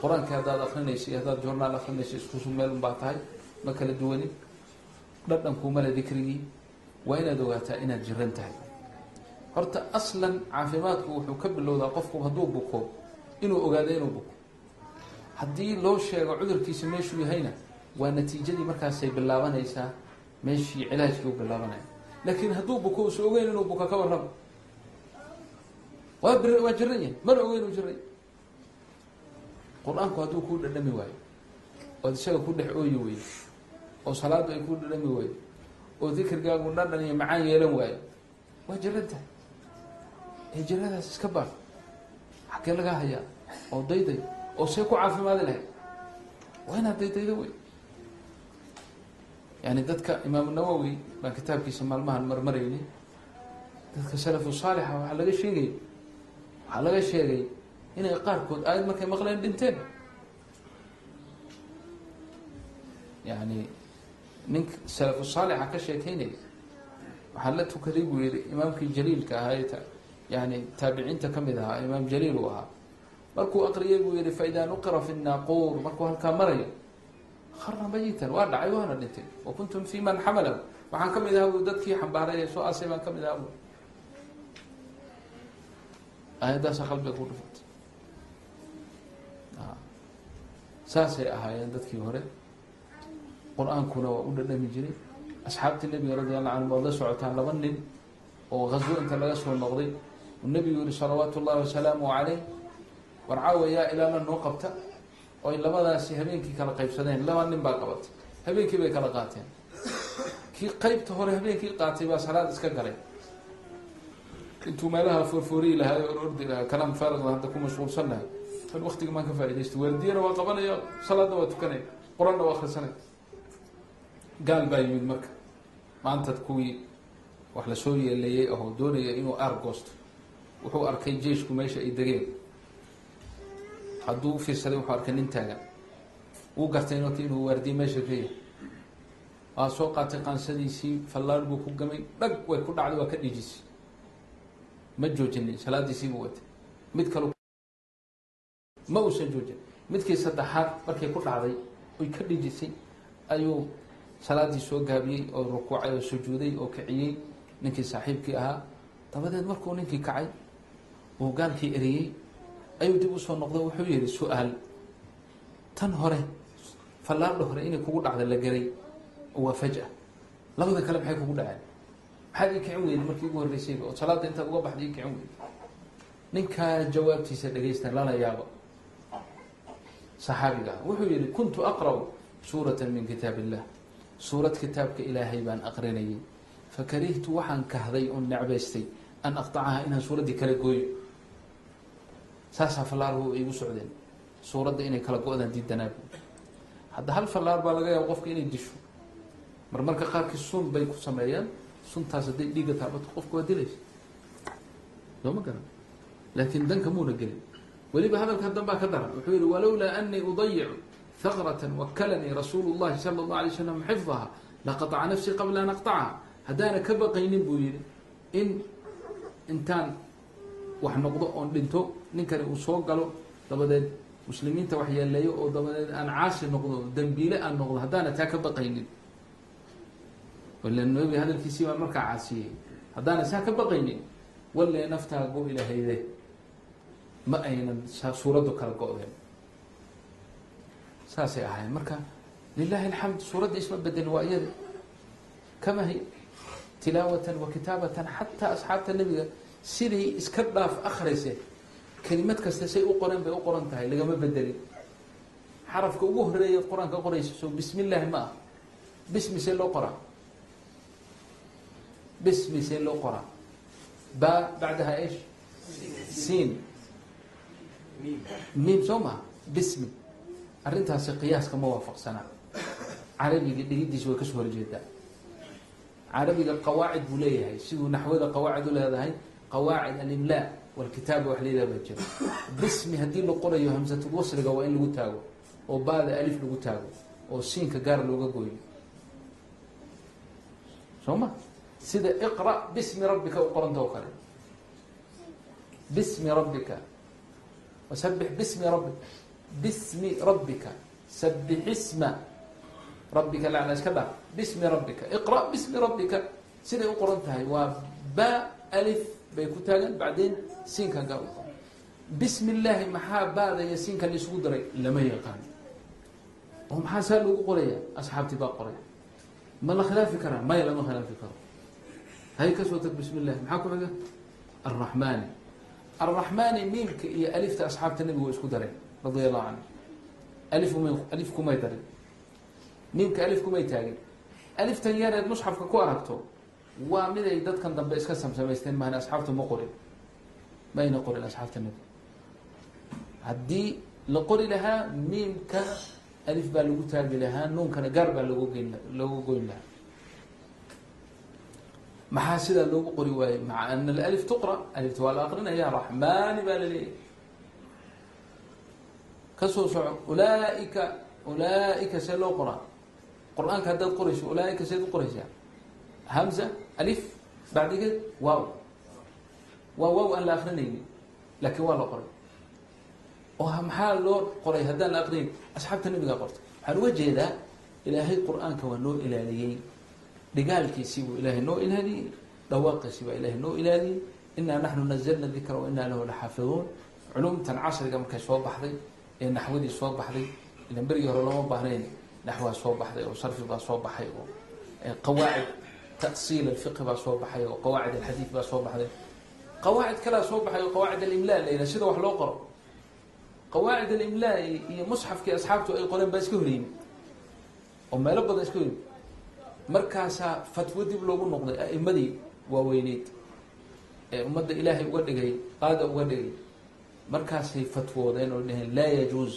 qur'aankii haddaad akrinayso iyo haddaad journaal akrinayso iskusu meel unbaa tahay ma kala duwanin. Dhadhankuumale dikrigii waa inaad ogaataa inaad jiran tahay. Horta aslan caafimaadku wuxuu ka bilowdaa qofku hadduu buko inuu ogaado inuu buko. Haddii loo sheego cudurkiisa meeshuu yahayna waa natiijadii markaasay bilaabanaysaa meeshii cilaajkii u bilaabanaya laakiin hadduu buko usa ogeyn inuu buka ka warramo waa jiran yahay. Mana ogeyn uu jiray. Qur'aanku hadduu kuu dhadhami waayo ood isaga ku dhex ooyi weydo oo salaaddu ay kuu dhadhami weydo oo dikrigaagu dhadhan iyo macaan yeelan waayo waa jiran tahay. Ee jiradaas iska baar. Xaggee lagaa hayaa oo dayday oo see ku caafimaadi lahayd waa inaad daydaydo wey yani dadka imaamu nawowi baan kitaabkiisa maalmahan marmarayni dadka salafu saalixa waxaa laga sheegay waxaa laga sheegay inay qaarkood aayad markay maqleen dhinteen. Yani nink salafu saalixa ka sheekeynaya waxaa la tukaday buu yihi imaamkii jaliilka ahaa ee yani taabiciinta ka mid ahaa imaam jaliil uu ahaa. Markuu aqriyay buu yihi faidaa nuqira fi naaquur markuu halkaa marayo harna mayitan waa dhacay waana dhintay. Wa kuntum fi man xamalahu waxaan ka mid ahaa bu dadkii xambaaray soo asay baan ka mid ahaa aayaddaasa qalbiga ku dhufatay saasay ahaayeen dadkii hore. Qur'aankuna waa u dhadhami jiray. Asxaabtii nabiga radi allahu canhum waad la socotaan laba nin oo haswo inta laga soo noqday. Uu nabigu yihi salawaatu ullahi wasalaamu caleyh war caawayaa ilaala noo qabta? Oy labadaasi habeenkii kala qaybsadeen. Laba nin baa qabatay. Habeenkii bay kala qaateen. Kii qeybta hore habeenkii qaatay baa salaad iska galay intuu meelaha foorfooriyi lahaa or ordi lahaa kalaam faariqda hadda ku mashquulsan lahay tan waktiga maan ka faaidaysta waardiyana waa qabanaya salaadna waa tukanaya qur'aanna waa akrisanaya gaal baa yimid marka maanta kuwii wax la soo yeeleeyey aho doonaya inuu aar goosto wuxuu arkay jeeshku meesha ay degeen hadduu ufiirsaday wuxuu arkay nin taagan wuu gartay nota inuu waardiye meesha ka yahay waa soo qaatay qaansadiisii fallaar buu ku gamay dhag way ku dhacday waa ka dhiijisay ma joojinin salaadiisiibuu watay. Mid kale ma uusan joojin. Midkii saddexaad markay ku dhacday oy ka dhijisay ayuu salaadii soo gaabiyey oo rukuucay oo sujuuday oo kiciyey. Ninkii saaxiibkii ahaa dabadeed markuu ninkii kacay uu gaalkii eriyey ayuu dib u soo noqdo wuxuu yihi su'aal tan hore fallaardha hore inay kugu dhacda la geray waa faj-a labada kale maxay kugu dhaceen maxaad ii kicin weyda markii ugu horreysayba oo salaadda intaad uga baxda ii kicin weyda ninkaa jawaabtiisa dhegaysta lala yaabo saxaabiga ah wuxuu yihi kuntu aqra' suurata min kitaab illah suurad kitaabka ilaahay baan aqrinayay. Fakarihtu waxaan kahday oon necbaystay an aqtacaha inaan suuraddii kala gooyo. Saasaa fallaarhu igu socdeen. Suuradda inay kala go-daan diidanaa hadda hal fallaar baa laga yaaba qofka inay disho. Mar marka qaarkii sun bay ku sameeyaan suntaas hadday dhiiga taabato qofka waa dilaysa soo ma garan. Laakiin danka muuna gelin. Weliba hadalka danbaa ka daran wuxuu yihi walowlaa anii udayicu hakratan wakalanii rasuulu llahi sala allahu alay slam xifdaha laqaطca nafsii qabla an aqطacha haddaana ka baqaynin buu yihi in intaan wax noqdo oon dhinto ninkani uu soo galo dabadeed muslimiinta wax yeeleeyo oo dabadeed aan caasi noqdo dembiile aan noqdo haddaana taa ka baqaynin nabi hadalkiisii baa markaa caasiyey. Haddaana saa ka baqaynin walle naftaa go ma aynan suuraddu kala go-deen. Saasay ahayn marka lilahi alxamd suuradda isma bedel waa iyada. Kama hi tilaawatan wa kitaabatan xataa asxaabta nebiga siday iska dhaaf akhrayse kelimad kasta say u qoreen bay u qoran tahay lagama bedelin xarafka ugu horreeya qur'aanka qoraysa soo bismi ma ah bismi see loo qoraa bismi see loo qoraa ba bacdaha ish siin. Miim soo maha bismi. Arrintaasi qiyaaska ma waafaqsanaa. Carabiga dhigidiisa way ka soo horjeedaa carabiga qawaacid buu leeyahay. Siduu naxwada qawaacid u leedahay qawaacid alimlaa walkitaaba wax leedaha baa jira. Bismi haddii la qorayo hamsatul wasriga waa in lagu taago oo baada alif lagu taago oo siinka gaar looga gooyo. Soo ma sida iqra bismi rabbika u qoranta oo kale. Bismi rabbika. Wasabix bismi rabbi bismi rabbika. Sabix isma. Rabbika lacna iska dhaaf. Bismi rabbika. Iqra bismi rabbika. Siday u qoran tahay. Waa ba alif bay ku taagan bacdeen siinka gaar u qoran. Bismi illaahi maxaa baada iyo siinka la isugu daray? Lama yaqaan. Oo maxaa saa loogu qoraya? Asxaabtii baa qoray ma la khilaafi karaa? Maya lama khilaafi karo hay ka soo tag bismi illahi maxaa ku xiga? Arraxmaani arraxmaani miimka iyo alifta asxaabta nabigu waa isku dareen radia allahu canhu alif uma alif kumay darin miimka alif kumay taagin. Aliftan yareed musxafka ku aragto waa miday dadkan dambe iska samsamaysteen mahan asxaabta ma qorin mayna qorin asxaabta nabi haddii la qori lahaa miimka alif baa lagu taagi lahaa nuunkana gaar baa loogu geyn loogu goyn lahaa maxaa sidaa loogu qori waayey? Maca ana alif tuqra alifta waa la aqrinaya raxmaani baa la leeyahy ka soo soco ulaaika ulaaika see loo qoraa? Qur'aanka haddaad qorayso ulaaika seed u qoraysaa? Hamza alif bacdigeed waaw. Waa waaw aan la akrinaynin laakiin waa la qoray. Oo maxaa loo qoray haddaan la aqrinayn asxaabta nabigaa qortay waxaan uga jeedaa ilaahay qur'aanka waa noo ilaaliyey dhigaalkiisii buu ilaahay noo ilaaliyey dhawaaqiisii baa ilaahay noo ilaaliyey inaa naxnu nazalna dikra wa inaa lahu laxaafiduun. Culumtan casriga markay soo baxday ee naxwadii soo baxday ilan berigii hore looma baahnayn naxwaa soo baxday oo sarfi baa soo baxay oo qawaacid tasiil alfiqi baa soo baxay oo qawaacid alxadiid baa soo baxday. Qawaacid kalaa soo baxay oo qawaacid alimlaa la yidhaha sida wax loo qoro. Qawaacid alimlaa iyo musxafkii asxaabtu ay qoreen baa iska horyimi oo meelo badan iska horyimi markaasaa fatwo dib loogu noqday a'imadii waaweyneyd ee ummadda ilaahay uga dhigay qaada uga dhigay markaasay fatwoodeen oo dhaheen laa yajuus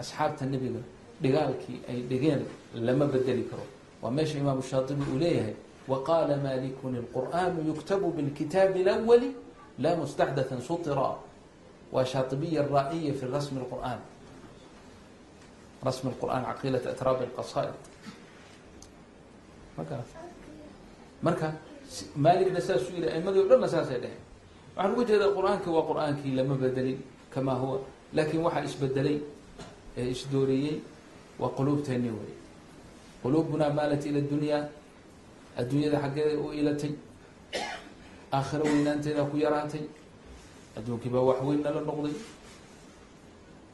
asxaabta nebiga dhigaalkii ay dhigeen lama bedeli karo. Waa meesha imaamu shaatibi uu leeyahay waqaala malikun ilqur'aanu yuktabu bilkitaabi lawali laa mustacdathan sutira. Waa shaatibiya raa'iya fi rasmi lqur'an rasmi lqur'an caqiilat atraab lqasaa'id ma garat marka maaligna saasuu yihi aimadii o dhanna saasay dheheen waxaan uga jeedaa qur'aanki waa qur'aankii lama bedelin kamaa huwa laakiin waxaa isbedelay ee isdooriyey waa quluubteeni wey quluubunaa maalat ila dunyaa adduunyada xaggeeda u ilatay aakhiro weynaanteedaa ku yaraatay adduunkii baa wax weyn nala noqday.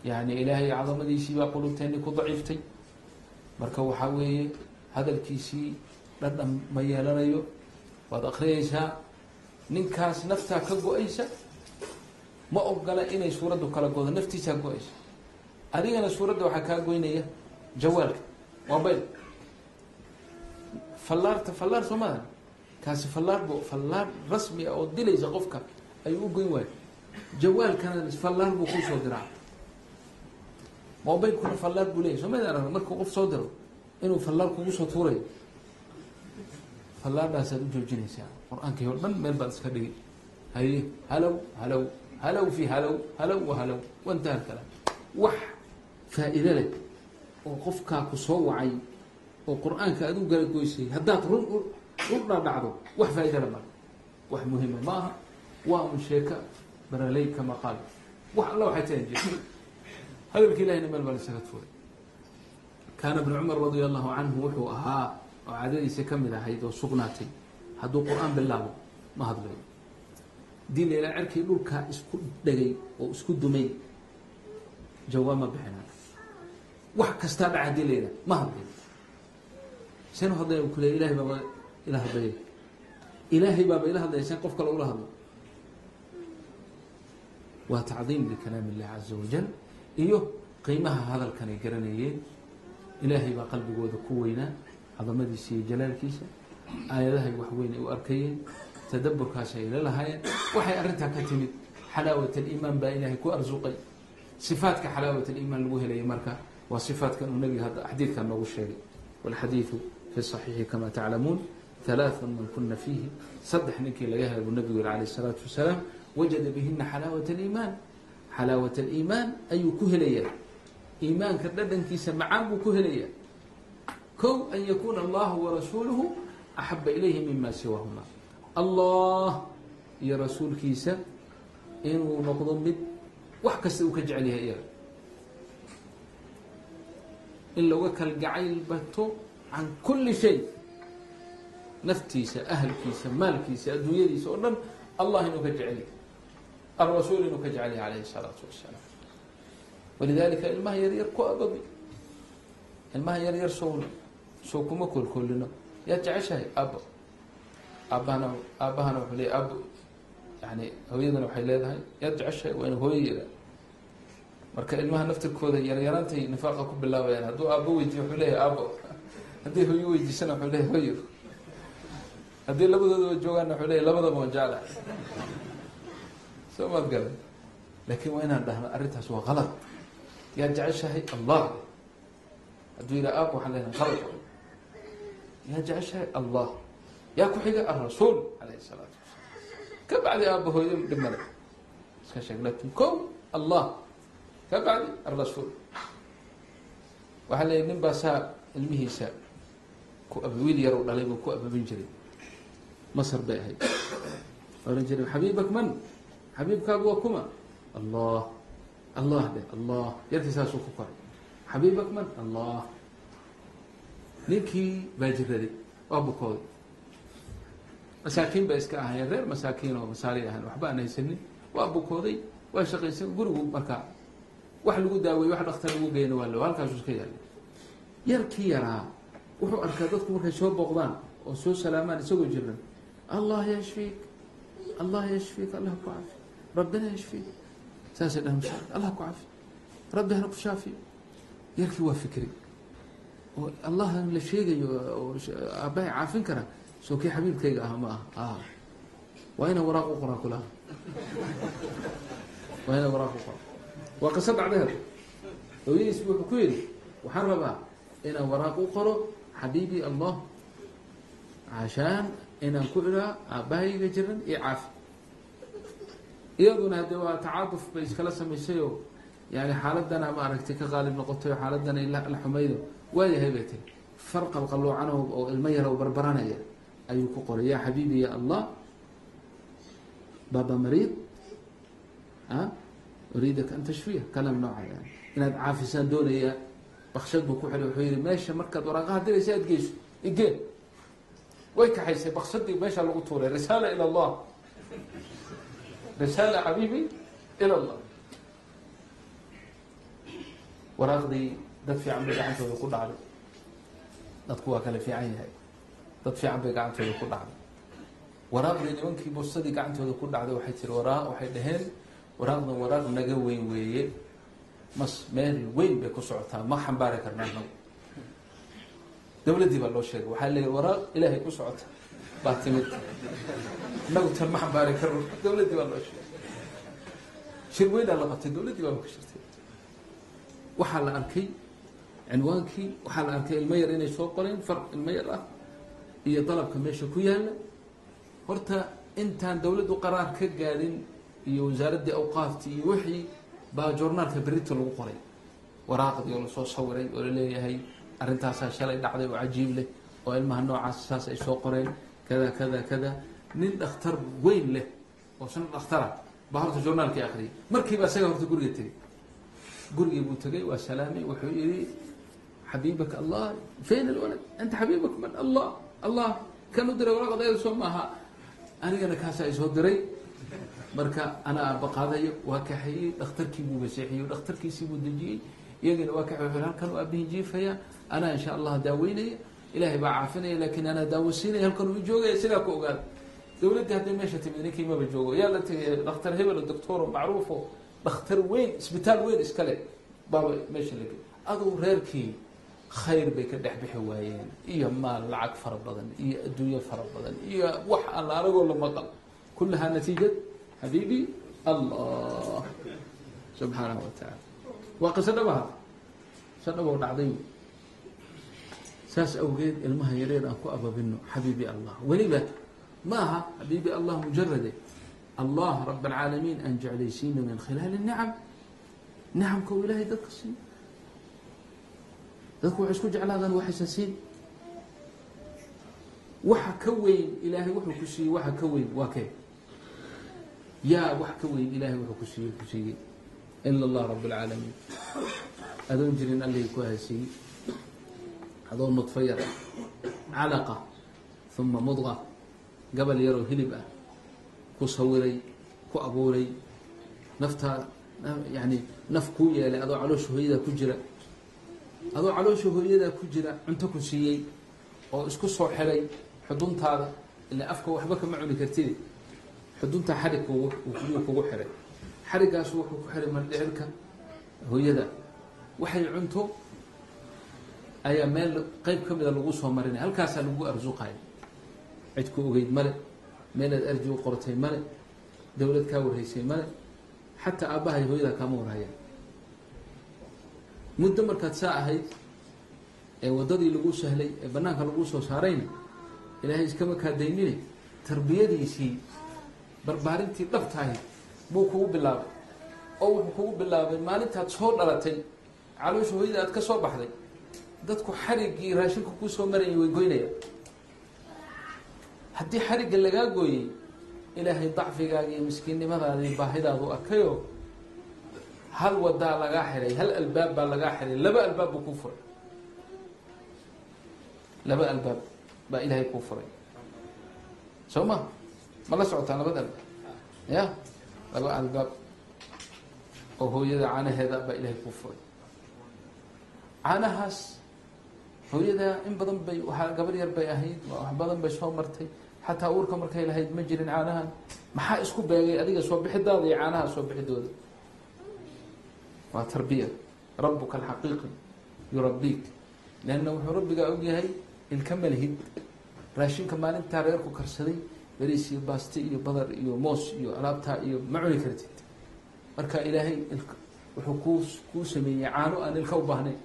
Yani ilaahay cadamadiisii baa quluubteeni ku daciiftay. Marka waxaa weeye hadalkiisii dhadhan ma yeelanayo. Waad akriyaysaa ninkaas naftaa ka go'aysa. Ma ogola inay suuraddu kala godo naftiisaa go'aysa. Adigana suuradda waxaa kaa goynaya. Jawaalka. Mobil fallaarta fallaar soo kaasi fallaar bu fallaar rasmi ah oo dilaysa qofka ayuu u goyn waayo. Jawaalkana fallaar buu kuu soo diraa. Mobilkuna fallaar buu leyahy soo arag markuu qof soo diro inuu fallaar kugu soo tuurayo fallaardhaasaad u joojinaysaa. Qur'aankii oo dhan meel baad iska dhigi haye halow halow halow fi halow halow wa halow. Wantaha kala. Wax faa-iide leh oo qofkaa ku soo wacay oo qur'aanka aad u gala goysay haddaad run u dhadhacdo wax faa-ida le mara wax muhima ma aha. Waa un sheeka baraley kama qaal wax alla waxay tahan jir hadalka ilahina meel baa la isaga tuuray kaana bnu cumar radia allahu canhu wuxuu ahaa oo caadadiisa ka mid ahayd oo sugnaatay hadduu qur'aan bilaabo ma hadlayo dii lailaa cerkii dhulkaa isku dhegay oo isku dumay. Jawaab ma bixina. Wax kastaa dhaca haddii layidhaha ma hadlayo seen hadlaya u kuleya ilahay baaba ila hadlaya ilaahay baaba ila hadlaya seen qof kale ula hadlo waa tacdiim likalaam illahi caza wajal iyo qiimaha hadalkan ay garanayeen ilaahay baa qalbigooda ku weynaa cadamadiisa iyo jalaalkiisa aayadahay wax weyn ay u arkayeen tadaburkaas ay lalahaayeen waxay arrintaa ka timid xalaawat aliimaan baa ilaahay ku arsuqay sifaatka xalaawat aliimaan lagu helayay marka waa sifaatkan uu nabiga hadda xadiidkan noogu sheegay. Walxadiidu fi saxiixi kama taclamuun halaathan man kuna fiihi saddex ninkii laga helay buu nabigu yiri calayh isalaatu wasalaam wajada bihina xalaawat aliimaan xalaawat aliimaan ayuu ku helayaa. Iimaanka dhadhankiisa macaan buu ku helayaa kow an yakuuna allahu warasuuluhu axaba ilayhi mima siwahuma allah iyo rasuulkiisa inuu noqdo mid wax kasta uu ka jecel yahay iyaga. In looga kal gacayl bato can kulli shay naftiisa ahalkiisa maalkiisa adduunyadiisa oo dhan allah inuu ka jecel yahay. Alrasuul inuu ka jecel yahay calayhi الsalaatu wasalaam walidalika ilmaha yaryar ku ababi ilmaha yaryar sow sow kuma kolkolino yaad jeceshahay abo aabahana aabahana wuxuu leeyay abo yani hooyadana waxay leedahay. Yaad jeceshahay? Waa ina hooyayada marka ilmaha naftirkooda yaryaraantay nifaaqa ku bilaabayaan hadduu aabo weydiiyo wuxuu leeyahay abo haddii hooyo weydiisana wuxuu leeyahay hooyo. Haddii labadoodaba joogaana wuxuu leeyahy labadaba waan jeclahay. Soo maad garan laakiin waa inaan dhahno arrintaas waa qalad yaad jeceshahay? Allah hadduu yidhaha aab waxaan leenahay qalad yaad jeceshahay? Allah. Yaa ku xiga? Alrasuul calayhi salaatu wasalaam ka bacdi aaba hooyo dhib male iska sheeg laakin ko allah. Ka bacdi alrasuul waxaa leeyahy nin baa saa ilmihiisa ku wiil yarow dhalay buu ku ababin jiray. Masr bay ahayd. Ohan jiray xabiibak man? Xabiibkaagu waa kuma? Allah. Allah de allah. Yarkii saasuu ku koray. Xabiibak man? Allah ninkii baa jiraday waa bukooday masaakiin bay iska ahaayeen reer masaakiin oo masaali ahaan waxba aan haysanin. Waa bukooday waa shaqaysan gurigu markaa wax lagu daaweeye wax dhaktar lagu geyna waa halkaasu iska yaallay yarkii yaraa wuxuu arkaa dadku markay soo booqdaan oo soo salaamaan isagoo jiran. Allah yashfiik allah yashfiik allah ku cafi. Rabbina yashfiik saasay dhahan allah ku cafi. Rabbi hana ku shaafi. Yarkii waa fikri oo allah la sheegayo oo caafin kara soo kii xabiibkayga ah ma aha. Waa ina waraaq u qoraa kulaha waa ina waraaq u qoraa waa qiso dhacdeed hooyadiis wuxuu ku yidhi waxaan rabaa inaan waraaq u qoro xabiibi allah cashaan inaan ku idhaa aabbahayga jiran iyo caafi iyaduna hadde waa tacaaduf bay iskala samaysay oo yani xaaladana ma aragtay ka qaalib noqotay oo xaaladana la xumaydo waayahay bay tiri. Farqal qaloocan oo ilmo yara barbaranaya ayuu ku qoray. Yaa xabiibi ya allah baba mariid a uriidaka an tashfiya. Kalam nooca inaad caafisaan doonaya bakshad buu ku xidhay wuxuu yihi meesha markaad waraaqaha diraysa aad geyso igeen way kaxaysay baksadii meesha lagu tuuray. Risaala ila allah. Risaala xabiibi ila allah. Waraaqdii dad fiican bay gacantooda ku dhacday. Dadku waa kala fiican yahay. Dad fiican bay gacantooda ku dhacday. Waraaqdii nimankii bursadii gacantooda ku dhacday waxay tiri waraaq waxay dhaheen waraaqdan waraaq naga weyn weeye. Mas meel weyn bay ku socotaa ma xambaari karnaa nagu dawladdii baa loo sheegay waxaa leeyahy waraaq ilaahay ku socota. Baa timid. Inagu tan ma xambaari karno dawladdii baa loo sheegay. Shir weynaa la qabtay dawladdii baaba ka shirtay. Waxaa la arkay cinwaankii waxaa la arkay ilmo yar inay soo qoreen far ilmo yar ah iyo dalabka meesha ku yaalla horta intaan dawladdu qaraar ka gaadin iyo wasaaraddii awqaaftii iyo wixii baa journaalka berita lagu qoray. Waraaqdii oo la soo sawiray oo la leeyahay arrintaasaa shalay dhacday oo cajiib leh oo ilmaha noocaas saas ay soo qoreen. Kada kada kada nin dhakhtar weyn leh oo shan dhakhtara baa horta journaalkii akriyay markiiba isaga horta guriga tegay gurigii buu tegay waa salaamay wuxuu yihi xabiibaka allah fayn alwalad anta xabiibak man allah allah kan u diray waraaqda ayada soo maaha anigana kaasaa isoo diray marka anaa aabaqaadayo waa kaxeeyey dhakhtarkii buu maseexiyey dhakhtarkiisii buu dejiyey iyagana waa kaxey wuxuu halkan u aabihin jiifaya anaa insha allah daaweynaya ilaahay baa caafinaya laakiin anaa daawasiinaya halkan uu joogaya sidaa ku ogaada dawladdii hadday meesha timid ninkii maba joogo yaa la tegay dhakhtar hebel doctoro macruufo dhakhtar weyn isbitaal weyn iskale baaba meesha la aduu reerkii khayr bay ka dhex bixi waayeen iyo maal lacag fara badan iyo adduunyo fara badan iyo wax alla anagoo la maqal. Natiijad xabiibi allah. Subxaanahu wa waa qiso dhabaha qiso dhaboo dhacday. Saas awgeed ilmaha yareer aan ku ababino xabiibi allah. Weliba ma aha xabiibi allah mujarade allah rab aan jeclaysiino min khilaali nicam nicamka uu ilaahay dadka siiyo dadku waxay isku jeclaadaan waxaysa siin waxa ka weyn ilaahay wuxuu ku siiyey waxa ka weyn waa kee? Yaa wax ka weyn ilaahay wuxuu ku siiye ku siiyey. Ila allah rab adoon jirin allihii ku haysiiyey adoo nudfo yar calaqa uma mudqa gabal yaroo hilib ah ku sawiray ku abuuray. Naftaa yani naf kuu yeelay adoo caloosha hooyadaa ku jira adoo caloosha hooyadaa ku jira cunto ku siiyey oo isku soo xiray xuduntaada ila afka waxba kama cuni kartid. Xuduntaa xarigka wuu kugu xiray. Xarigaasu wuxuu ku xiray maldhicirka hooyada. Waxay cunto ayaa meel qeyb ka mida lagu soo marinaya halkaasaa lagu arsuqaya cid ku ogeyd male meelaad arji u qortay male dawlad kaa warhaysay male xataa aabbahay hooyadaa kaama warhayaan muddo markaad saa ahayd ee waddadii lagu sahlay ee banaanka lagu soo saarayna ilaahay iskama kaadaynine tarbiyadiisii barbaarintii dhabtahay buu kugu bilaabay. Oo wuxuu kugu bilaabay maalintaad soo dhalatay caloosha hooyada aad ka soo baxday dadku xariggii raashinka kuu soo marayay way goynayaan. Haddii xarigga lagaa gooyey ilaahay dacfigaaga iyo miskiinnimadaadii baahidaadu arkayoo hal wadaa lagaa xiray hal albaab baa lagaa xiray laba albaab buu kuu furay. Laba albaab baa ilaahay kuu furay. Soo ma? Ma la socotaan labada albaab? Ya? Laba albaab oo hooyada caanaheeda baa ilaahay kuu furay. Caanahaas hooyada in badan bay waaa gabar yar bay ahayd wax badan bay soo martay. Xataa uurka markay lahayd ma jirin caanahan. Maxaa isku beegay adiga soo bixidaada iyo caanaha soo bixidooda waa tarbiya. Rabuka alxaqiiqi yurabiik leanna wuxuu rabbigaa ogyahay ilka malhid. Raashinka maalintaa reerku karsaday beriis iyo baaste iyo badar iyo moos iyo alaabtaa iyo ma cuni kartid. Marka ilaahay wuxuu kuu kuu sameeyey caano aan ilka u baahnayn.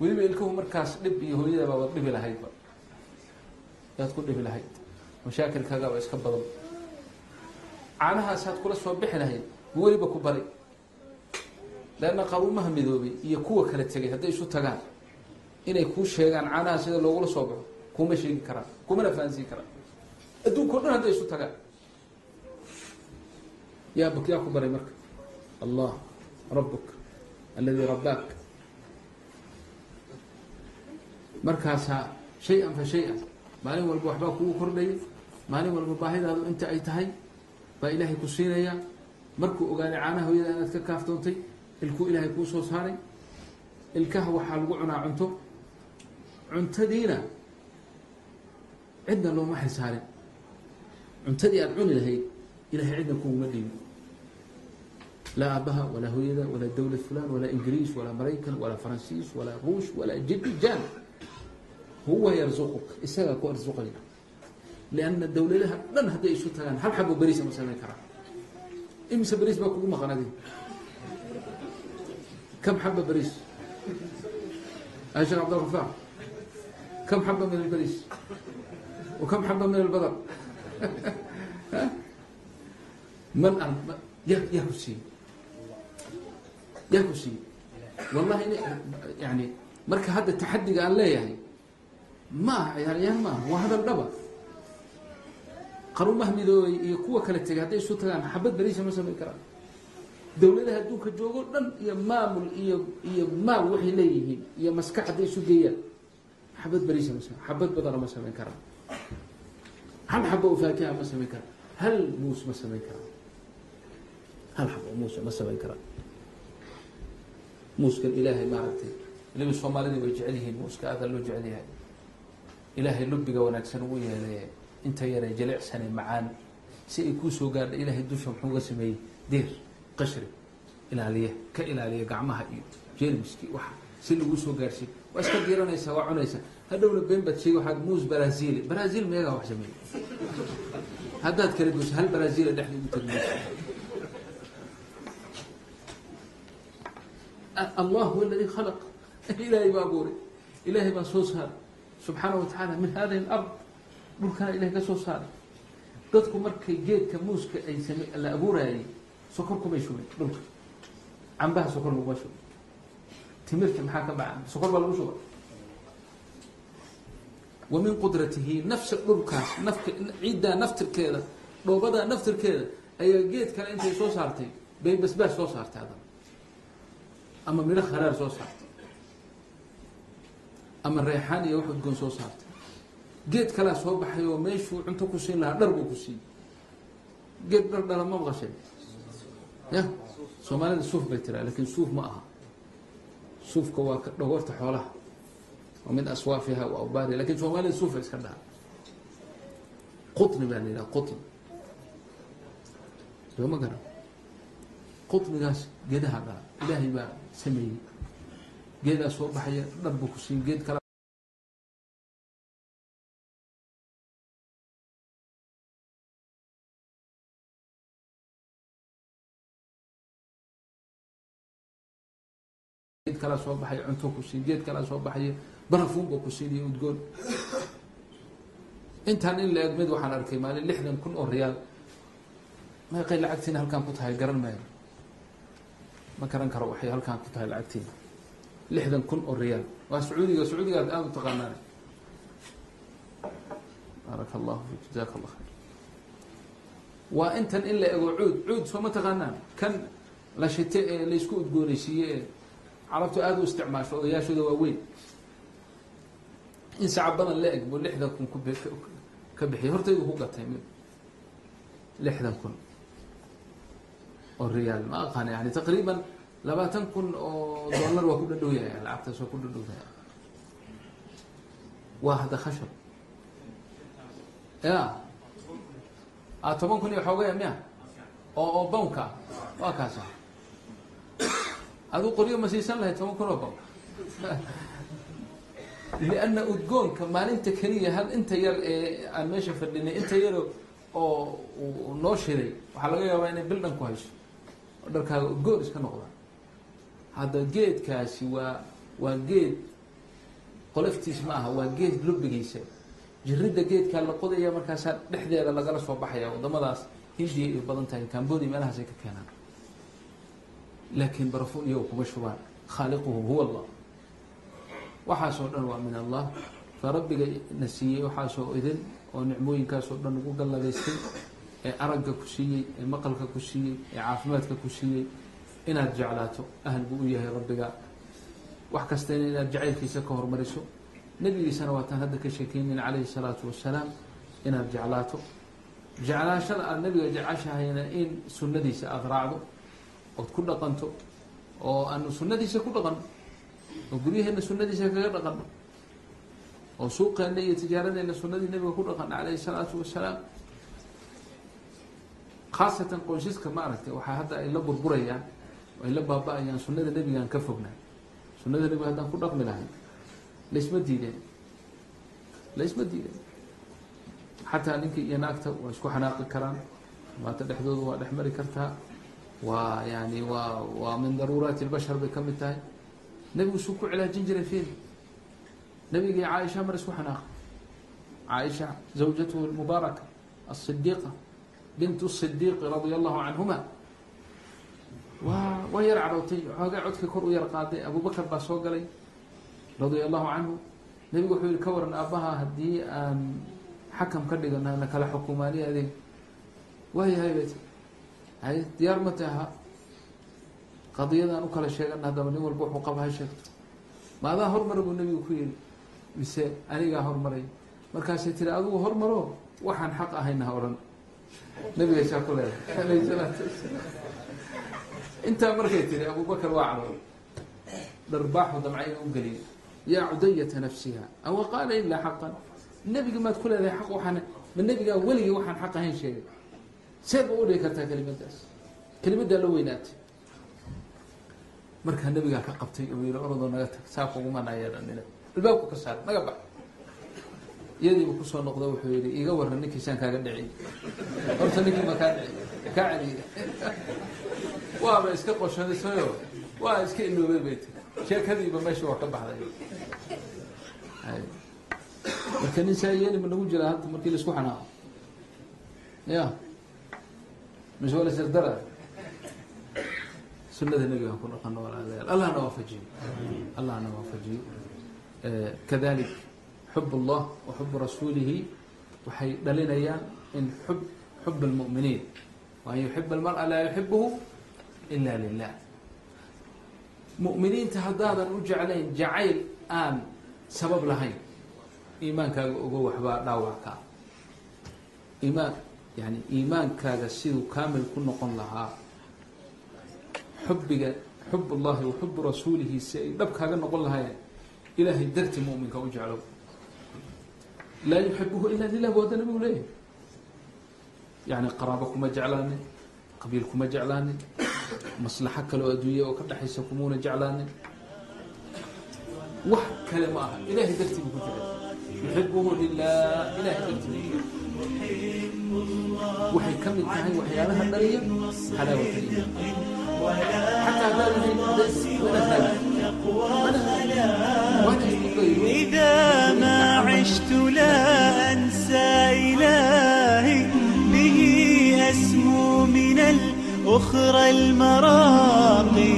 Weliba ilkahu markaas dhib iyo hooyadaba waad dhibi lahaydba yaad ku dhibi lahayd. Mashaakilkaagaaba iska badan. Caanahaasaad kula soo bixi lahayd. Weliba ku bari leanna qaruumaha midoobay iyo kuwa kala tegay hadday isu tagaan. Inay kuu sheegaan caanaha sida loogula soo baxo kuma sheegi karaan kumana fahansiin karaan. Adduunka o dhan hadday isu tagaan. Yaa yaa ku baray marka. Allah rabuk aladi rabbaak. Markaasaa shay-an fa shay-an. Maalin walba waxbaa kugu kordhaya maalin walba baahidaadu inta ay tahay baa ilaahay ku siinaya markuu ogaaday caanaha hooyada inaad ka kaaftoontay ilkuu ilaahay kuu soo saaray. Ilkaha waxaa lagu cunaa cunto. Cuntadiina cidna looma xilsaarin cuntadii aada cuni lahayd ilahay cidna kuuma dhiibin laa aabbaha walaa hooyada walaa dawlad fulan walaa ingiriis walaa maraykan walaa faransiis walaa ruush walaa jibijan huwa yarzuquk isagaa ku arsuqaya lianna dawladaha dhan hadday isu tagaan hal xabo beriisa ma samayn karaa imise beriis baa kugu maqan beriis sheekh cabdilrafaac kam xaba min alberiis wa kam xaba min albadar man a yaa yaa ku siiyey yaa ku siiyey wallahi in yani marka hadda taxadiga aan leeyahay ma aha ciyaaryaan maaha waa hadal dhaba qarumaha midoobay iyo kuwa kala tegay hadday isu tagaan xabad beriisa ma samayn karaan dawladaha adduunka joogo dhan iyo maamul iyo iyo maal waxay leeyihiin iyo maskax hadday isu geeyaan. Xabad beriisa ma same xabad badana ma samayn karaan. Hal xabo oo faakiha ma samayn karaan. Hal muus ma samayn karaan. Hal xabo muus ma samayn karaan. Muuskan ilaahay maaragtay waliba soomaalida way jecel yihiin muuska aada loo jecel yahay. Ilaahay lubiga wanaagsan ugu yeelay inta yaree jilicsane macaan si ay kuu soo gaadha ilaahay dusha muxuu uga sameeyey? Deer qashri ilaaliya ka ilaaliya gacmaha iyo jeermiski waxa si lagu soo gaarsiiy waa iska diranaysaa waa cunaysaa hadhowna been baad sheegi muus brazil. Brazil meegaa wax sameeyey haddaad kala goyso hal brazil dhexda ugu tagmayso allah huwa aladi khalaq. Ilaahay baa abuuray. Ilaahay baa soo saaray. Subxaana wa tacaala min hadihi alard dhulkana ilahay ka soo saaray. Dadku markay geedka muuska ay la abuuraayay sokor kumay shubay dhulka cambaha sokor laguma shubay timirta maxaa ka baca sokor baa lagu shuba wa min qudratihi nafsa dhulkaas nafka ciiddaa naftirkeeda dhoobadaa naftirkeeda ayaa geed kale intay soo saartay bay basbaas soo saartay adana ama midho kharaar soo saartay ama reexaan iyo wax udgoon soo saartay geed kalea soo baxay oo meeshuu cunto ku siin lahaa dhar buu ku siiyey geed dhar dhala ma maqashay ya soomaalida suuf bay tiraa laakiin suuf ma aha. Suufka waa dhogorta xoolaha. Wa min aswaafiha wa awbaariha laakiin soomaalida suufa iska dhaha qutni baa la yidhaha qutni. Soo ma garan? Qutnigaas geedaha dhala ilaahay baa sameeyey. Geedaa soo baxaya dhar buu ku siiyey geed kale geed kalaa soo baxay cunto ku siin geed kalaa soo baxaya barafuun buu ku siinayo udgoon. Intaan in la eg mid waxaan arkay maalin lixdan kun oo riyaal. Meeqay lacagtiina halkaan ku tahay garan maayo? Ma garan karo waxay halkaan ku tahay lacagtiina? Lixdan kun oo riyaal. Waa sacuudiga sacuudiga aad aada u taqaanaan baaraka allahu fik jazaka allah khayr. Waa intan in la ego cuud. Cuud soo ma taqaanaan? Kan la shite ee laysku udgoonaysiiye carabtu aada u isticmaasho odayaashooda waa weyn in sacab badan la eg buu lixdan kun ku ka bixiyay hortaydu ku gatay mid lixdan kun oo riyaal. Ma aqaan yani taqriiban labaatan kun oo dollar waa ku dhadhow yahay lacagtaas waa ku dhadhow yahay waa hadda khashab ya a toban kun iyo xoogaya miya? Oo oo bownka waa kaasa aduu qoryo ma siisan lahay toban kun oo bown lianna udgoonka maalinta keliya hal inta yar ee aan meesha fadhinay inta yar oo noo shiday waxaa laga yaabaa inay bil dhan ku hayso. Oo dharkaaga udgoon iska noqda. Hadda geedkaasi waa waa geed qoloftiis ma aha waa geed lubigiisa jiridda geedkaa la qodaya markaasaa dhexdeeda lagala soo baxaya wadamadaas hindiya ay badan tahay cambodia meelahaasay ka keenaan laakiin barafuun iyago kuma shubaan khaaliquhu huwa allah waxaasoo dhan waa min allah fa na siiyey waxaasoo idin oo nicmooyinkaasoo dhan ugu galladaystay ee aragga ku siiyey ee maqalka ku siiyey ee caafimaadka ku siiyey inaad jeclaato ahal buu u yahay rabbiga wax kastana inaad jacaylkiisa ka hormariso nebigiisana waataan hadda ka sheekeynin calayhi salaatu wasalaam inaad jeclaato jeclaashada aada nebiga jeceshahayna in sunnadiisa aada raacdo ood ku dhaqanto oo aanu sunnadiisa ku dhaqanno oo guryaheena sunnadiisa kaga dhaqanno oo suuqeena iyo tijaaradeena sunnadii nebiga ku dhaqanno calayhi salaatu wasalaam khaasatan qoysaska maaragtay waxaa hadda ay la burburayaan oo ay la baaba-ayaan sunnada nebigaan ka fognaa sunnada nebiga haddaan ku dhaqmi lahay laysma diideen laysma diideen xataa ninkii iyo naagta waa isku xanaaqi karaan maanta dhexdooda waa dhex mari kartaa waa yani waa waa min daruuraati lbashar bay ka mid tahay. Nebigu suu ku cilaajin jiray fiil. Nebigii caaisha mar isku xanaaqay caaisha zawjatuhu lmubaaraka asidiiqa bint sidiiqi radia allahu canhuma waa waa yar cadhowtay xoogaa codkii kor u yar qaaday. Abubakar baa soo galay radia allahu canhu nebigu wuxuu yihi ka waran aabbaha haddii aan xakam ka dhigana na kala xukumaani adeeg. Waayahay hay diyaar ma taha? Qadiyadaan u kala sheegana haddaba nin walba wuxuu qaba ha sheegto. Ma adaa hormara buu nebigu ku yihi mise anigaa hormaray? Markaasay tiri adigu hormaro? Waxaan xaq ahayna ha odhan nabiga saa ku leedahay. Alayhi salaatu wasalaam. Intaa markay tiri abubakar waa cadooy dharbaaxu damca inu u geliyay yaa cudayata nafsiha awa qaala ilaa xaqan. Nebiga maad ku leedahay xaq waxaan ma nebigaa weligii waxaan xaq ahayn sheegay seed ba u dhigi kartaa kelimadaas. Kelimaddaa la weynaatay. Markaa nabigaa ka qabtay oo yiri orodoo naga tag saa kugumana yeedhanina albaabku ka saar naga bax. Iyadiiba ku soo noqdo wuxuu yihi iga waran ninkiisaan kaaga dhici horta ninkii ma kaa dhici kaa celiy waaba iska qoshadisayo waa iska iloobay bay tiri. Sheekadiiba meesha waa ka baxday. Marka nin saa yeeli ma nagu jira hadda markii la isku xanaaqo ya mise waa la sardara sunada nabigaan ku dhaqano walaalayaal allahna waafajiyo allahna waafajiyo kadalik xub اllah wa xubu rasuulihi waxay dhalinayaan in xub xub اlmu'miniin waan yuxib almar'a laa yuxibuhu ila lilah mu'miniinta haddaadan u jeclayn jacayl aan sabab lahayn iimaankaaga ogo waxbaa dhaawac ka iimaan yani iimaankaaga siduu kaamil ku noqon lahaa xubiga xub اllahi wa xubu rasuulihi si ay dhab kaaga noqon lahaayeen ilahay darti mu'minka u jeclow. Laa yuxibuhu ila lilah hadda nabigu leeyahay. Yani qaraabo kuma jeclaanin qabiil kuma jeclaanin maslaxo kale oo adduunya oo ka dhexaysa kumuuna jeclaanin wax kale ma aha. Ilahay dartii buu ku jecel yuxibuhu lilah ilahay jecel waxay ka mid tahay waxyaalaha dhaliya xalaawata إذا ما عشت لا أنسى إلهي به أسمو من الأخرى المراقي